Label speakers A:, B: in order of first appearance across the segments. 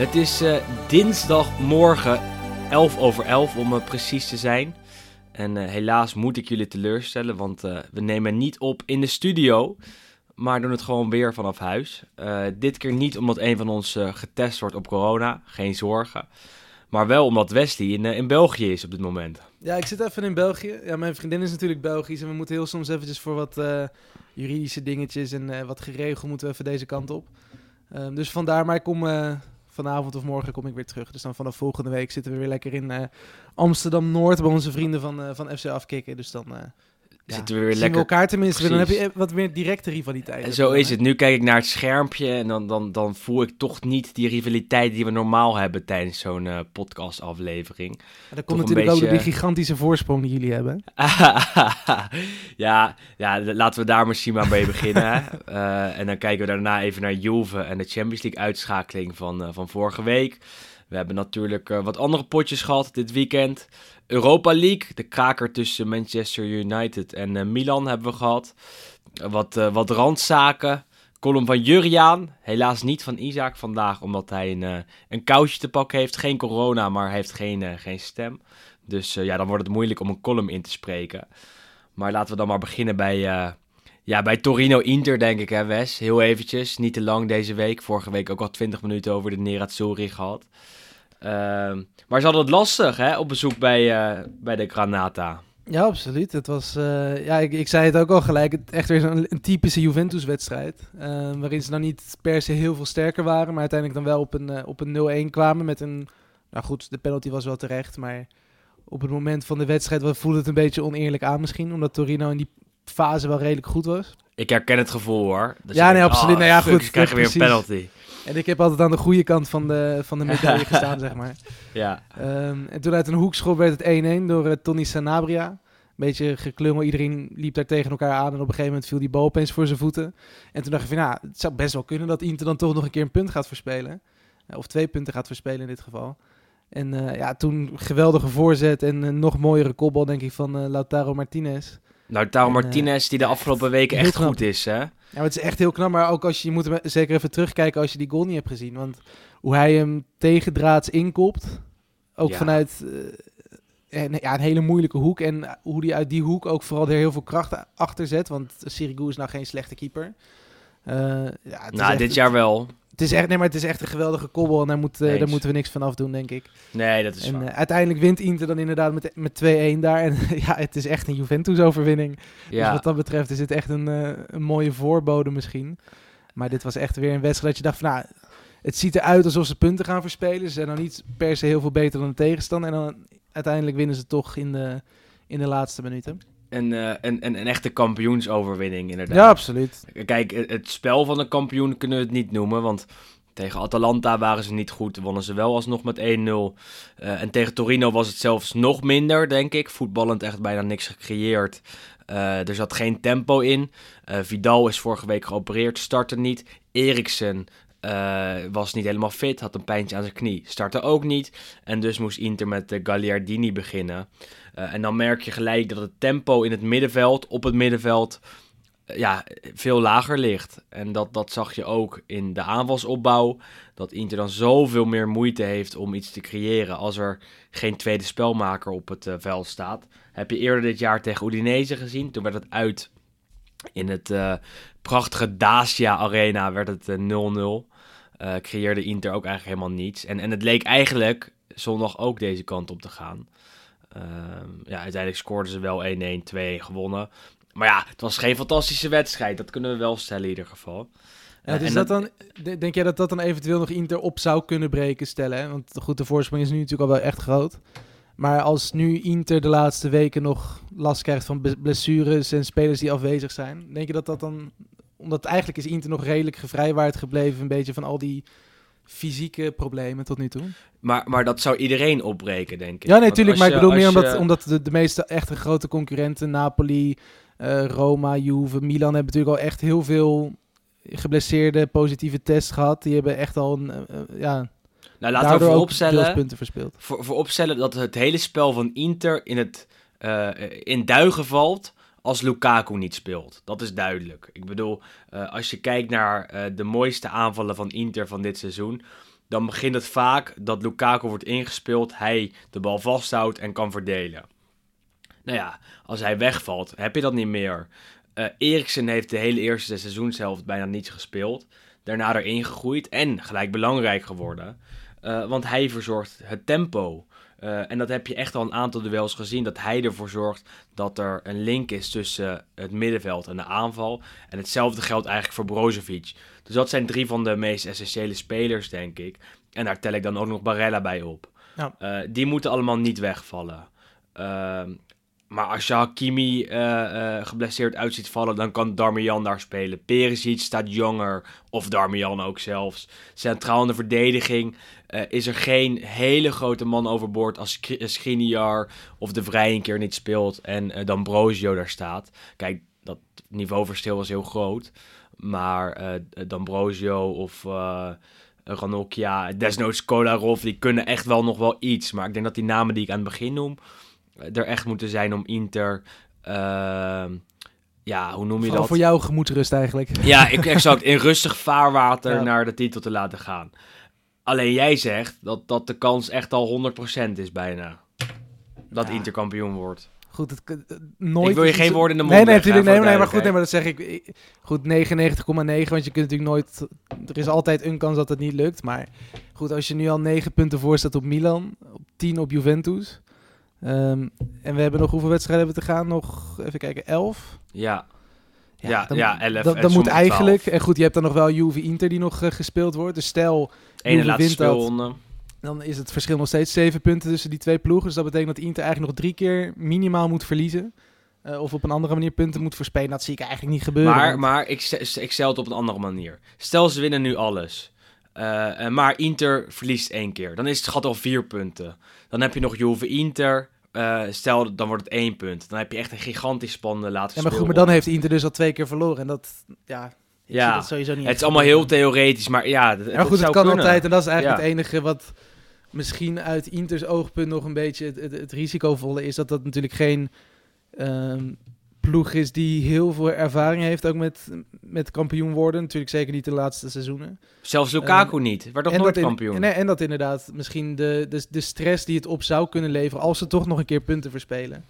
A: Het is eh, dinsdagmorgen 11 over 11 om eh, precies te zijn. En eh, helaas moet ik jullie teleurstellen, want we nemen niet op in de studio, maar doen het gewoon weer vanaf huis. Dit keer niet omdat een van ons getest wordt op corona, geen zorgen. Maar wel omdat Wesley in, in België is op dit moment.
B: Ja, ik zit even in België. Ja, mijn vriendin is natuurlijk Belgisch en we moeten heel soms eventjes voor wat juridische dingetjes en wat geregeld moeten we even deze kant op. Ehm, dus vandaar, maar ik kom vanavond of morgen kom ik weer terug. Dus dan vanaf volgende week zitten we weer lekker in eh, Amsterdam-Noord bij onze vrienden van, eh, van FC Afkikken. Dus dan eh, ja,
A: Zitten we weer lekker
B: we elkaar tenminste. Dan heb je eh, wat meer directe rivaliteit.
A: En zo is het. Nu kijk ik naar het schermpje en dan, dan, dan voel ik toch niet die rivaliteit die we normaal hebben tijdens zo'n eh, podcastaflevering.
B: En
A: toch
B: komt natuurlijk ook door die
A: beetje-
B: gigantische voorsprong die jullie hebben.
A: ja, ja, laten we daar misschien maar mee beginnen. Eh, en dan kijken we daarna even naar Juve en de Champions League uitschakeling van, eh, van vorige week. We hebben natuurlijk eh, wat andere potjes gehad dit weekend. Europa League, de kraker tussen Manchester United en eh, Milan hebben we gehad. Eh, wat, eh, wat randzaken. Column van Juriaan, helaas niet van Isaac vandaag, omdat hij een, eh, een kousje te pakken heeft. Geen corona, maar hij heeft geen, geen stem. Dus ja, dan wordt het moeilijk om een column in te spreken. Maar laten we dan maar beginnen bij, ja, bij Torino-Inter, denk ik, hè Wes? Heel eventjes, niet te lang deze week. Vorige week ook al 20 minuten over de Nerazzurri gehad. Ehm, maar ze hadden het lastig, hè, op bezoek bij, eh, bij de Granata.
B: Ja, absoluut. Het was, eh, ja, ik, ik zei het ook al gelijk, het, echt weer een typische Juventus-wedstrijd. eh, waarin ze dan niet per se heel veel sterker waren, maar uiteindelijk dan wel op een, eh, op een 0-1 kwamen met een... Nou goed, de penalty was wel terecht, maar op het moment van de wedstrijd voelde het een beetje oneerlijk aan misschien, omdat Torino in die fase wel redelijk goed was.
A: Ik herken het gevoel, hoor. Dat
B: Ja, nee,
A: denkt,
B: absoluut.
A: ah,
B: Nou ja, goed,
A: krijgen weer een penalty.
B: En ik heb altijd aan de goede kant van de, van de medaille gestaan, zeg maar.
A: Ja,
B: Ehm, en toen uit een hoekschop werd het 1-1 door eh, Tony Sanabria. Een beetje geklungel, iedereen liep daar tegen elkaar aan. En op een gegeven moment viel die bal opeens voor zijn voeten. En toen dacht ik van, nou, het zou best wel kunnen dat Inter dan toch nog een keer een punt gaat verspelen. Eh, of twee punten gaat verspelen in dit geval. En eh, ja, toen geweldige voorzet en een nog mooiere kopbal, denk ik, van Lautaro Martinez.
A: Lautaro
B: En, eh,
A: Martinez, die de afgelopen weken echt
B: knap.
A: goed is, hè?
B: Ja, maar het is echt heel knap, maar ook als je, je moet hem zeker even terugkijken als je die goal niet hebt gezien. Want hoe hij hem tegendraads inkopt, ook
A: Ja.
B: vanuit eh, een, ja, een hele moeilijke hoek. En hoe hij uit die hoek ook vooral er heel veel kracht achter zet. Want Sirigu is nou geen slechte keeper. Eh, ja,
A: Nou, dit jaar wel.
B: Het is echt, nee, maar het is echt een geweldige kobbel en daar, moet, eh, daar moeten we niks van afdoen, denk ik.
A: Nee, dat is
B: En
A: waar.
B: eh, uiteindelijk wint Inter dan inderdaad met, met 2-1 daar. En ja, het is echt een Juventus-overwinning. Dus wat dat betreft is het echt een, eh, een mooie voorbode misschien. Maar dit was echt weer een wedstrijd dat je dacht van... Nou, het ziet eruit alsof ze punten gaan verspelen. Ze zijn nog niet per se heel veel beter dan de tegenstander. En dan uiteindelijk winnen ze toch in de, in de laatste minuten.
A: Een, eh, een, een, een echte kampioensoverwinning, inderdaad.
B: Ja, absoluut.
A: Kijk, het spel van een kampioen kunnen we het niet noemen, want tegen Atalanta waren ze niet goed. Wonnen ze wel alsnog met 1-0. Eh, en tegen Torino was het zelfs nog minder, denk ik. Voetballend echt bijna niks gecreëerd. Eh, er zat geen tempo in. Vidal is vorige week geopereerd, startte niet. Eriksen was niet helemaal fit, had een pijntje aan zijn knie, startte ook niet. En dus moest Inter met de Gagliardini beginnen. Eh, en dan merk je gelijk dat het tempo in het middenveld, op het middenveld, eh, ja, veel lager ligt. En dat, dat zag je ook in de aanvalsopbouw. Dat Inter dan zoveel meer moeite heeft om iets te creëren als er geen tweede spelmaker op het eh, veld staat. Heb je eerder dit jaar tegen Udinese gezien. Toen werd het uit in het prachtige Dacia Arena werd het eh, 0-0. Eh, creëerde Inter ook eigenlijk helemaal niets. En, en het leek eigenlijk zondag ook deze kant op te gaan. Ehm, ja, uiteindelijk scoorden ze wel 1-1, 2-1 gewonnen. Maar ja, het was geen fantastische wedstrijd. Dat kunnen we wel stellen in ieder geval.
B: Ja,
A: Eh,
B: dus
A: en
B: dat dan, de- denk jij dat dat dan eventueel nog Inter op zou kunnen breken, stellen? Hè? Want goed, de voorsprong is nu natuurlijk al wel echt groot. Maar als nu Inter de laatste weken nog last krijgt van blessures en spelers die afwezig zijn, denk je dat dat dan... Omdat eigenlijk is Inter nog redelijk gevrijwaard gebleven, een beetje van al die fysieke problemen tot nu toe.
A: Maar, maar dat zou iedereen opbreken, denk ik.
B: Ja, nee,
A: Want
B: tuurlijk. Maar ik bedoel meer omdat,
A: je-
B: omdat de, de meeste echte grote concurrenten, Napoli, eh, Roma, Juve, Milan, hebben natuurlijk al echt heel veel geblesseerde positieve tests gehad. Die hebben echt al een, eh, eh, ja,
A: Nou, laten we vooropstellen...
B: punten verspeeld.
A: voor, voor opstellen dat het hele spel van Inter in, het, in duigen valt als Lukaku niet speelt. Dat is duidelijk. Ik bedoel, eh, als je kijkt naar eh, de mooiste aanvallen van Inter van dit seizoen, dan begint het vaak dat Lukaku wordt ingespeeld, hij de bal vasthoudt en kan verdelen. Nou ja, als hij wegvalt, heb je dat niet meer. Eh Eriksen heeft de hele eerste seizoenshelft bijna niets gespeeld. Daarna erin gegroeid en gelijk belangrijk geworden. Want hij verzorgt het tempo. Eh, en dat heb je echt al een aantal duels gezien. Dat hij ervoor zorgt dat er een link is tussen het middenveld en de aanval. En hetzelfde geldt eigenlijk voor Brozovic. Dus dat zijn drie van de meest essentiële spelers, denk ik. En daar tel ik dan ook nog Barella bij op.
B: Ja.
A: Eh, die moeten allemaal niet wegvallen. Ehm, maar als je Hakimi eh, eh, geblesseerd uit ziet vallen, dan kan Darmian daar spelen. Perisic staat jonger, of Darmian ook zelfs. Centraal in de verdediging eh, is er geen hele grote man overboord als eh, Skriniar of De Vrij een keer niet speelt en eh, dan Brozio daar staat. Kijk, dat niveauverschil was heel groot. Maar eh D'Ambrosio of eh Ranocchia, desnoods Kolarov, die kunnen echt wel nog wel iets. Maar ik denk dat die namen die ik aan het begin noem, eh, er echt moeten zijn om Inter... ehm, ja, hoe noem je dat?
B: voor jouw gemoedsrust eigenlijk.
A: Ja, ik, exact. In rustig vaarwater
B: Ja.
A: naar de titel te laten gaan. Alleen jij zegt dat, dat de kans echt al 100% is bijna. Dat
B: Ja.
A: Inter kampioen wordt.
B: Goed, het, het- nooit
A: Ik wil je geen woorden in de
B: Nee,
A: mond
B: nee,
A: leggen,
B: natuurlijk. Nee, nee, maar goed, nee, maar dat zeg ik. ik- Goed, 99,9. Want je kunt natuurlijk nooit. Er is altijd een kans dat het niet lukt. Maar goed, als je nu al 9 punten voor staat op Milan. Op 10 op Juventus. ehm, en we hebben nog hoeveel wedstrijden hebben we te gaan? Nog, even kijken, 11.
A: Ja, Ja,
B: dan,
A: ja, 11
B: Dan, moet eigenlijk.
A: 12.
B: En goed, je hebt dan nog wel Juve Inter die nog eh, gespeeld wordt. Dus stel,
A: ene
B: Juve
A: laatste
B: wint dat.
A: speelronde.
B: dan is het verschil nog steeds 7 punten tussen die twee ploegen. Dus dat betekent dat Inter eigenlijk nog drie keer minimaal moet verliezen. Eh, of op een andere manier punten moet verspelen. Dat zie ik eigenlijk niet gebeuren.
A: Maar,
B: want-
A: maar ik, stel- ik stel het op een andere manier. Stel ze winnen nu alles. Eh, eh, maar Inter verliest één keer. Dan is het gat al vier punten. Dan heb je nog Juve Inter. Eh, stel, dan wordt het één punt. Dan heb je echt een gigantisch spannende laatste
B: Ja, maar goed, maar dan heeft Inter dus al twee keer verloren. En dat, ja,
A: Ja,
B: dat sowieso niet
A: Het is allemaal heel theoretisch, maar ja, het,
B: Ja, maar goed, het
A: zou
B: kan
A: kunnen.
B: altijd. En dat is eigenlijk
A: Ja.
B: het enige wat misschien uit Inters oogpunt nog een beetje het, het, het risicovolle is. Dat dat natuurlijk geen ehm, ploeg is die heel veel ervaring heeft. Ook met, met kampioen worden. Natuurlijk zeker niet de laatste seizoenen.
A: Zelfs Lukaku niet. Werd toch nooit
B: dat in-
A: kampioen?
B: en, en dat inderdaad misschien de, de, de stress die het op zou kunnen leveren. Als ze toch nog een keer punten verspelen.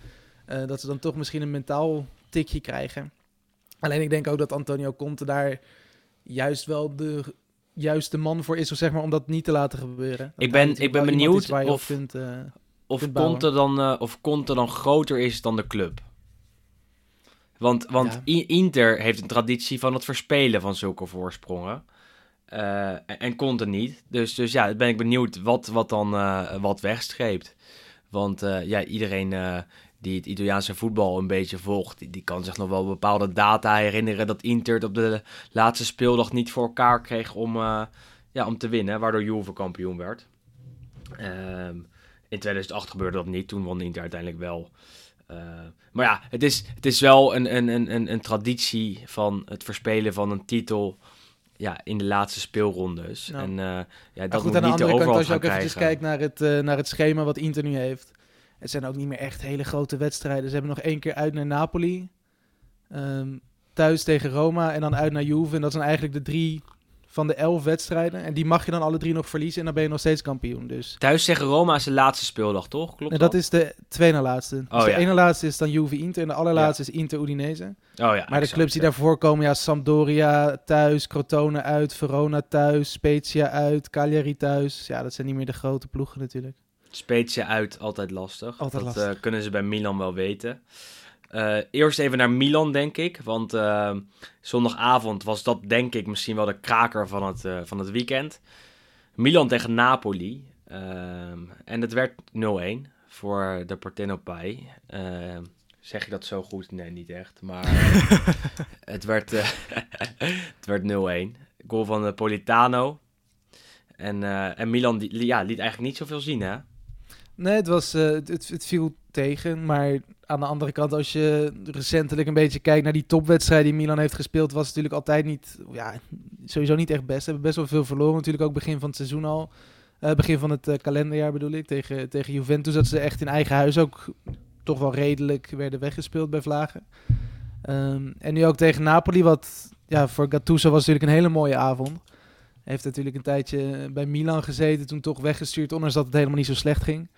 B: eh, dat ze dan toch misschien een mentaal tikje krijgen. Alleen ik denk ook dat Antonio Conte daar juist wel de juiste man voor is. Of zeg maar om dat niet te laten gebeuren. Dat
A: Ik ben- ik ben benieuwd of-
B: kunt, eh,
A: Of. Conte, dan, eh, of Conte dan groter is dan de club? Want, want
B: Ja.
A: Inter heeft een traditie van het verspelen van zulke voorsprongen. Eh, en- en Conte niet. Dus, dus ja, ben ik benieuwd wat, wat dan wat wegstreept. Want ja, iedereen die het Italiaanse voetbal een beetje volgt, die, die kan zich nog wel bepaalde data herinneren dat Inter het op de laatste speeldag niet voor elkaar kreeg om, eh, ja, om te winnen, waardoor Juve kampioen werd. Ehm, in 2008 gebeurde dat niet, toen won Inter uiteindelijk wel. Eh, maar ja, het is, het is wel een, een, een, een, een traditie van het verspelen van een titel ja, in de laatste speelrondes.
B: Ja.
A: En eh, ja,
B: Maar
A: dat
B: goed,
A: moet
B: aan de
A: niet de
B: andere kant, als je ook eventjes
A: krijgen.
B: kijkt naar het, naar het schema wat Inter nu heeft. Het zijn ook niet meer echt hele grote wedstrijden. Ze hebben nog één keer uit naar Napoli. ehm, thuis tegen Roma en dan uit naar Juve. En dat zijn eigenlijk de drie van de elf wedstrijden. En die mag je dan alle drie nog verliezen en dan ben je nog steeds kampioen. Dus
A: Thuis tegen Roma is de laatste speeldag, toch? Klopt
B: en dat is de twee na laatste. Dus
A: Oh,
B: de
A: ja.
B: ene laatste is dan Juve-Inter en de allerlaatste is Inter-Udinese.
A: Oh, ja,
B: Maar de clubs die daarvoor komen, ja, Sampdoria thuis, Crotone uit, Verona thuis, Spezia uit, Cagliari thuis. Ja, dat zijn niet meer de grote ploegen natuurlijk.
A: Spezia uit, altijd lastig.
B: Altijd
A: dat
B: lastig.
A: eh, kunnen ze bij Milan wel weten. Eh, eerst even naar Milan, denk ik. Want eh, zondagavond was dat, denk ik, misschien wel de kraker van het, van het weekend. Milan tegen Napoli. En het werd 0-1 voor de Partenopai. Zeg je dat zo goed? Nee, niet echt. Maar het werd, het werd 0-1. Goal van Politano. En, en Milan die, ja, liet eigenlijk niet zoveel zien, hè?
B: Nee, het, was, eh, het, het, viel tegen. Maar aan de andere kant, als je recentelijk een beetje kijkt naar die topwedstrijd die Milan heeft gespeeld, was het natuurlijk altijd niet, ja, sowieso niet echt best. Ze hebben best wel veel verloren. Natuurlijk ook begin van het seizoen al. Eh, begin van het eh, kalenderjaar bedoel ik. Tegen, tegen Juventus dat ze echt in eigen huis ook toch wel redelijk werden weggespeeld bij Vlagen. Ehm, en nu ook tegen Napoli, wat ja, voor Gattuso was natuurlijk een hele mooie avond. Heeft natuurlijk een tijdje bij Milan gezeten, toen toch weggestuurd, ondanks dat het helemaal niet zo slecht ging.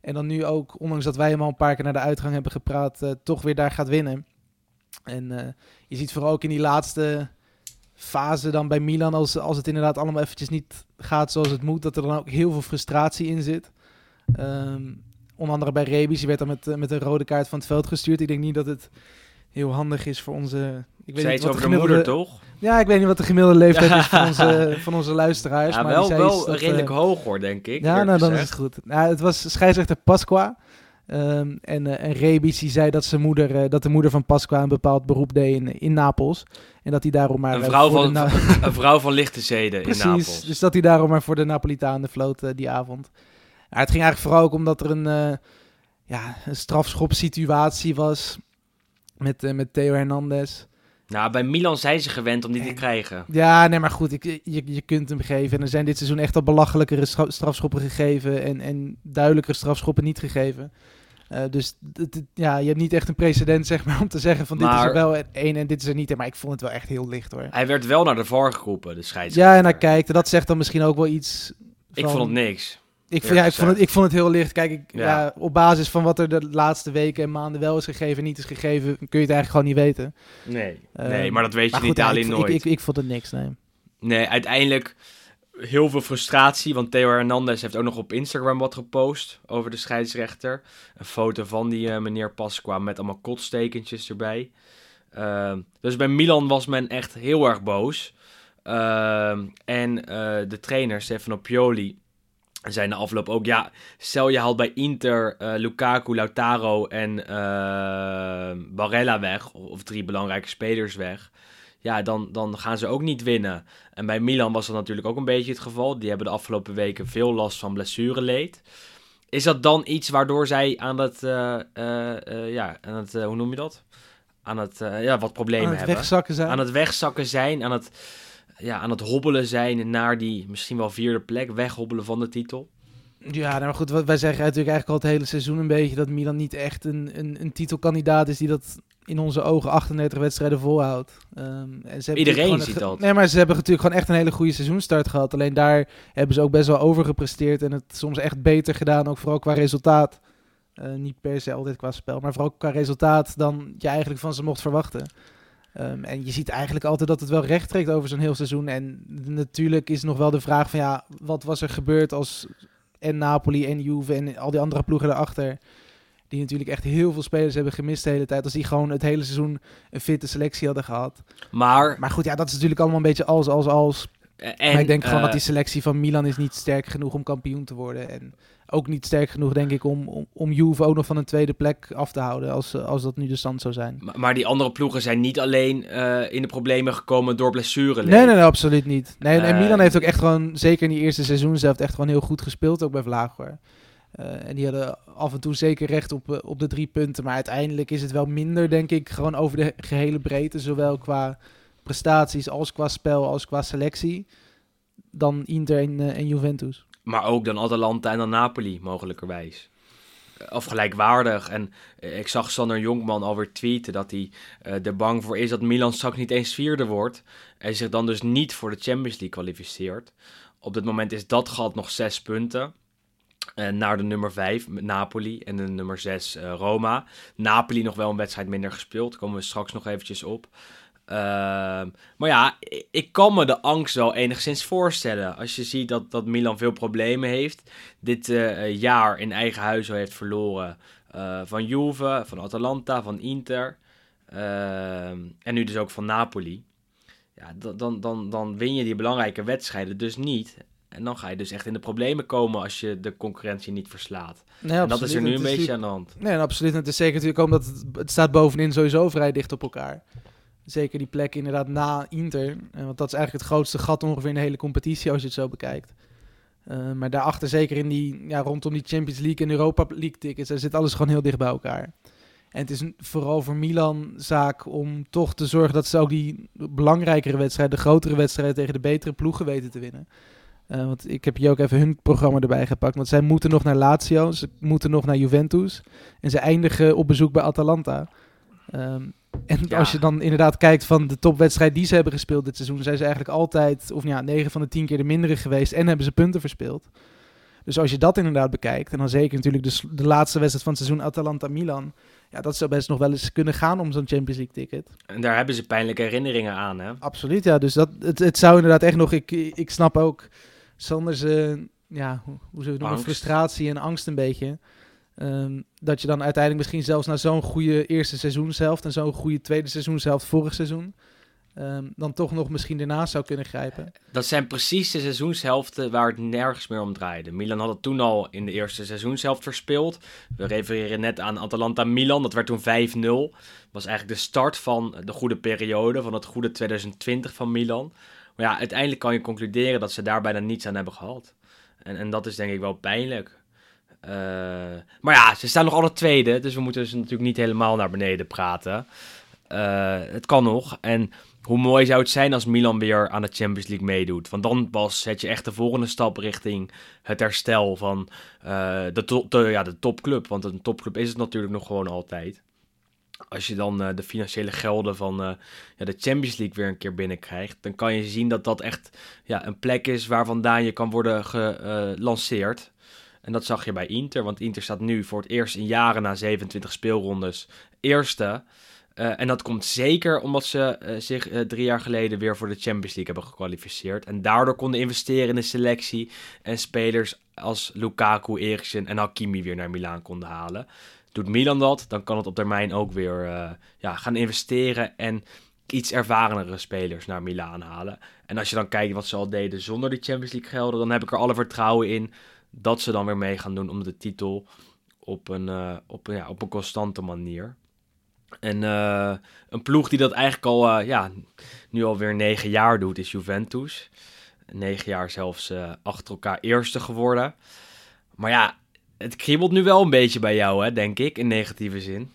B: En dan nu ook, ondanks dat wij hem al een paar keer naar de uitgang hebben gepraat, eh, toch weer daar gaat winnen. En eh, je ziet vooral ook in die laatste fase dan bij Milan, als, als het inderdaad allemaal eventjes niet gaat zoals het moet, dat er dan ook heel veel frustratie in zit. Ehm, onder andere bij Rebic, die werd dan met, eh, met een rode kaart van het veld gestuurd. Ik denk niet dat het heel handig is voor onze... Ik
A: Zei
B: niet
A: iets
B: wat
A: over
B: de
A: de moeder, toch?
B: Ja, ik weet niet wat de gemiddelde leeftijd is van onze, van onze luisteraars.
A: Ja,
B: maar
A: wel, wel
B: dat,
A: redelijk
B: eh,
A: hoog hoor, denk ik.
B: ja, nou dan is het goed. Nou, het was scheidsrechter Pasqua. Ehm, en, eh en Rebic die zei dat, zijn moeder, eh, dat de moeder van Pasqua een bepaald beroep deed in, in Napels. En dat hij daarom maar...
A: Een vrouw van,
B: Na-
A: een vrouw van lichte zeden in
B: Precies,
A: Napels.
B: dus dat hij daarom maar voor de Napolitanen floot eh, die avond. Het ging eigenlijk vooral ook omdat er een, ja, een strafschopsituatie was met, eh, met Theo Hernandez.
A: Nou, bij Milan zijn ze gewend om die te krijgen.
B: Ja, nee, maar goed, ik, je, je kunt hem geven. En er zijn dit seizoen echt al belachelijkere stra- strafschoppen gegeven en, en duidelijkere strafschoppen niet gegeven. Eh, dus ja, je hebt niet echt een precedent zeg maar, om te zeggen van dit is er wel één en dit is er niet. Maar ik vond het wel echt heel licht hoor.
A: Hij werd wel naar de VAR geroepen, de scheidsrechter.
B: Ja, en hij kijkt. en Dat zegt dan misschien ook wel iets.
A: Ik
B: van-
A: vond het niks.
B: Ik, vond- ja, ik, vond het, ik vond het heel licht. Kijk, ik,
A: Ja.
B: ja. op basis van wat er de laatste weken en maanden wel is gegeven en niet is gegeven, kun je het eigenlijk gewoon niet weten.
A: Nee,
B: Eh,
A: nee maar dat weet je in Italië
B: ik,
A: nooit.
B: Ik, ik, ik vond het niks, nee.
A: Nee, uiteindelijk heel veel frustratie. Want Theo Hernandez heeft ook nog op Instagram wat gepost over de scheidsrechter. Een foto van die eh, meneer Pasqua met allemaal kotstekentjes erbij. Ehm, dus bij Milan was men echt heel erg boos. Ehm, en eh, de trainer Stefano Pioli zei na afloop ook... Ja, stel je haalt bij Inter eh, Lukaku, Lautaro en eh, Barella weg. Of, of drie belangrijke spelers weg. Ja, dan, dan gaan ze ook niet winnen. En bij Milan was dat natuurlijk ook een beetje het geval. Die hebben de afgelopen weken veel last van blessureleed. Is dat dan iets waardoor zij aan het, eh, ja, aan het hoe noem je dat? Aan het, ja, wat problemen
B: Aan het
A: hebben.
B: wegzakken zijn.
A: Aan het wegzakken zijn, aan het, ja, aan het hobbelen zijn naar die misschien wel vierde plek, weghobbelen van de titel.
B: Ja, nou maar goed, wat wij zeggen natuurlijk eigenlijk al het hele seizoen een beetje dat Milan niet echt een, een, een titelkandidaat is die dat in onze ogen 38 wedstrijden volhoudt. Ehm, en ze
A: Iedereen ziet dat.
B: Nee, maar ze hebben natuurlijk gewoon echt een hele goede seizoenstart gehad. Alleen daar hebben ze ook best wel over gepresteerd en het soms echt beter gedaan, ook vooral qua resultaat. Eh, niet per se altijd qua spel, maar vooral qua resultaat dan je eigenlijk van ze mocht verwachten. Ehm, en je ziet eigenlijk altijd dat het wel recht trekt over zo'n heel seizoen. En natuurlijk is nog wel de vraag van ja, wat was er gebeurd als en Napoli en Juve en al die andere ploegen daarachter. Die natuurlijk echt heel veel spelers hebben gemist de hele tijd. Als die gewoon het hele seizoen een fitte selectie hadden gehad.
A: Maar,
B: Maar goed, ja, dat is natuurlijk allemaal een beetje als, als, als.
A: en,
B: maar ik denk gewoon
A: eh,
B: dat die selectie van Milan is niet sterk genoeg om kampioen te worden. En ook niet sterk genoeg, denk ik, om, om, om Juve ook nog van een tweede plek af te houden. Als, als dat nu de stand zou zijn.
A: Maar, maar die andere ploegen zijn niet alleen eh, in de problemen gekomen door blessure.
B: Nee, nee, nee, absoluut niet. Nee, en
A: Eh,
B: Milan heeft ook echt gewoon, zeker in die eerste seizoen zelf, echt gewoon heel goed gespeeld, ook bij Vlaag Eh, en die hadden af en toe zeker recht op, op de drie punten. Maar uiteindelijk is het wel minder, denk ik, gewoon over de gehele breedte. Zowel qua prestaties als qua spel als qua selectie. Dan Inter en, en Juventus.
A: Maar ook dan Atalanta en dan Napoli, mogelijkerwijs. Of gelijkwaardig. En eh, ik zag Sander Jonkman alweer tweeten dat hij eh, er bang voor is dat Milan straks niet eens vierde wordt. En zich dan dus niet voor de Champions League kwalificeert. Op dit moment is dat gat nog zes punten. Eh, naar de nummer 5 met Napoli en de nummer 6 Roma. Napoli nog wel een wedstrijd minder gespeeld. Daar komen we straks nog eventjes op. Ehm, maar ja, ik kan me de angst wel enigszins voorstellen. Als je ziet dat, dat Milan veel problemen heeft. Dit eh, jaar in eigen huis al heeft verloren. eh, van Juve, van Atalanta, van Inter. ehm, en nu dus ook van Napoli. Ja, dan, dan, dan, dan win je die belangrijke wedstrijden dus niet. En dan ga je dus echt in de problemen komen als je de concurrentie niet verslaat.
B: Nee,
A: en dat is er nu een beetje aan de hand.
B: Nee, absoluut. En het is zeker natuurlijk ook omdat het, het staat bovenin sowieso vrij dicht op elkaar. Zeker die plek inderdaad na Inter. En want dat is eigenlijk het grootste gat ongeveer in de hele competitie als je het zo bekijkt. Eh, maar daarachter zeker in die, ja, rondom die Champions League en Europa League tickets, daar zit alles gewoon heel dicht bij elkaar. En het is vooral voor Milan zaak om toch te zorgen dat ze ook die belangrijkere wedstrijden, de grotere wedstrijden tegen de betere ploegen weten te winnen. Eh, want ik heb hier ook even hun programma erbij gepakt. Want zij moeten nog naar Lazio, ze moeten nog naar Juventus. En ze eindigen op bezoek bij Atalanta. Ehm, en
A: Ja.
B: als je dan inderdaad kijkt van de topwedstrijd die ze hebben gespeeld dit seizoen, zijn ze eigenlijk altijd, of ja, 9 van de 10 keer de mindere geweest en hebben ze punten verspeeld. Dus als je dat inderdaad bekijkt, en dan zeker natuurlijk de, laatste wedstrijd van het seizoen Atalanta-Milan, ja, dat zou best nog wel eens kunnen gaan om zo'n Champions League ticket.
A: En daar hebben ze pijnlijke herinneringen aan, hè?
B: Absoluut, ja. Dus dat, het, het zou inderdaad echt nog... Ik, ik snap ook Sanders, eh, ja, hoe, hoe zullen we het noemen,
A: Angst.
B: frustratie en angst een beetje. Ehm, dat je dan uiteindelijk misschien zelfs na zo'n goede eerste seizoenshelft... en zo'n goede tweede seizoenshelft vorig seizoen... ehm, dan toch nog misschien ernaast zou kunnen grijpen.
A: Dat zijn precies de seizoenshelften waar het nergens meer om draaide. Milan had het toen al in de eerste seizoenshelft verspeeld. We refereren net aan Atalanta-Milan, dat werd toen 5-0. was eigenlijk de start van de goede periode, van het goede 2020 van Milan. Maar ja, uiteindelijk kan je concluderen dat ze daar bijna niets aan hebben gehad. En, en dat is denk ik wel pijnlijk. Eh, maar ja, ze staan nog alle tweede, dus we moeten dus natuurlijk niet helemaal naar beneden praten. Eh, het kan nog. En hoe mooi zou het zijn als Milan weer aan de Champions League meedoet? Want dan pas zet je echt de volgende stap richting het herstel van eh, de, ja, de topclub. Want een topclub is het natuurlijk nog gewoon altijd. Als je dan de financiële gelden van ja, de Champions League weer een keer binnenkrijgt, dan kan je zien dat dat echt ja, een plek is waar vandaan je kan worden gelanceerd. En dat zag je bij Inter, want Inter staat nu voor het eerst in jaren na 27 speelrondes eerste. Eh, en dat komt zeker omdat ze eh, zich eh, drie jaar geleden weer voor de Champions League hebben gekwalificeerd. En daardoor konden investeren in de selectie. En spelers als Lukaku, Eriksen en Hakimi weer naar Milaan konden halen. Doet Milan dat, dan kan het op termijn ook weer ja, gaan investeren en iets ervarenere spelers naar Milaan halen. En als je dan kijkt wat ze al deden zonder die Champions League gelden, dan heb ik er alle vertrouwen in dat ze dan weer mee gaan doen om de titel op een, eh, op, ja, op een constante manier. En eh, een ploeg die dat eigenlijk al, eh, ja, nu alweer negen jaar doet, is Juventus. Negen jaar zelfs achter elkaar eerste geworden. Maar ja, het kriebelt nu wel een beetje bij jou, hè, denk ik, in negatieve zin.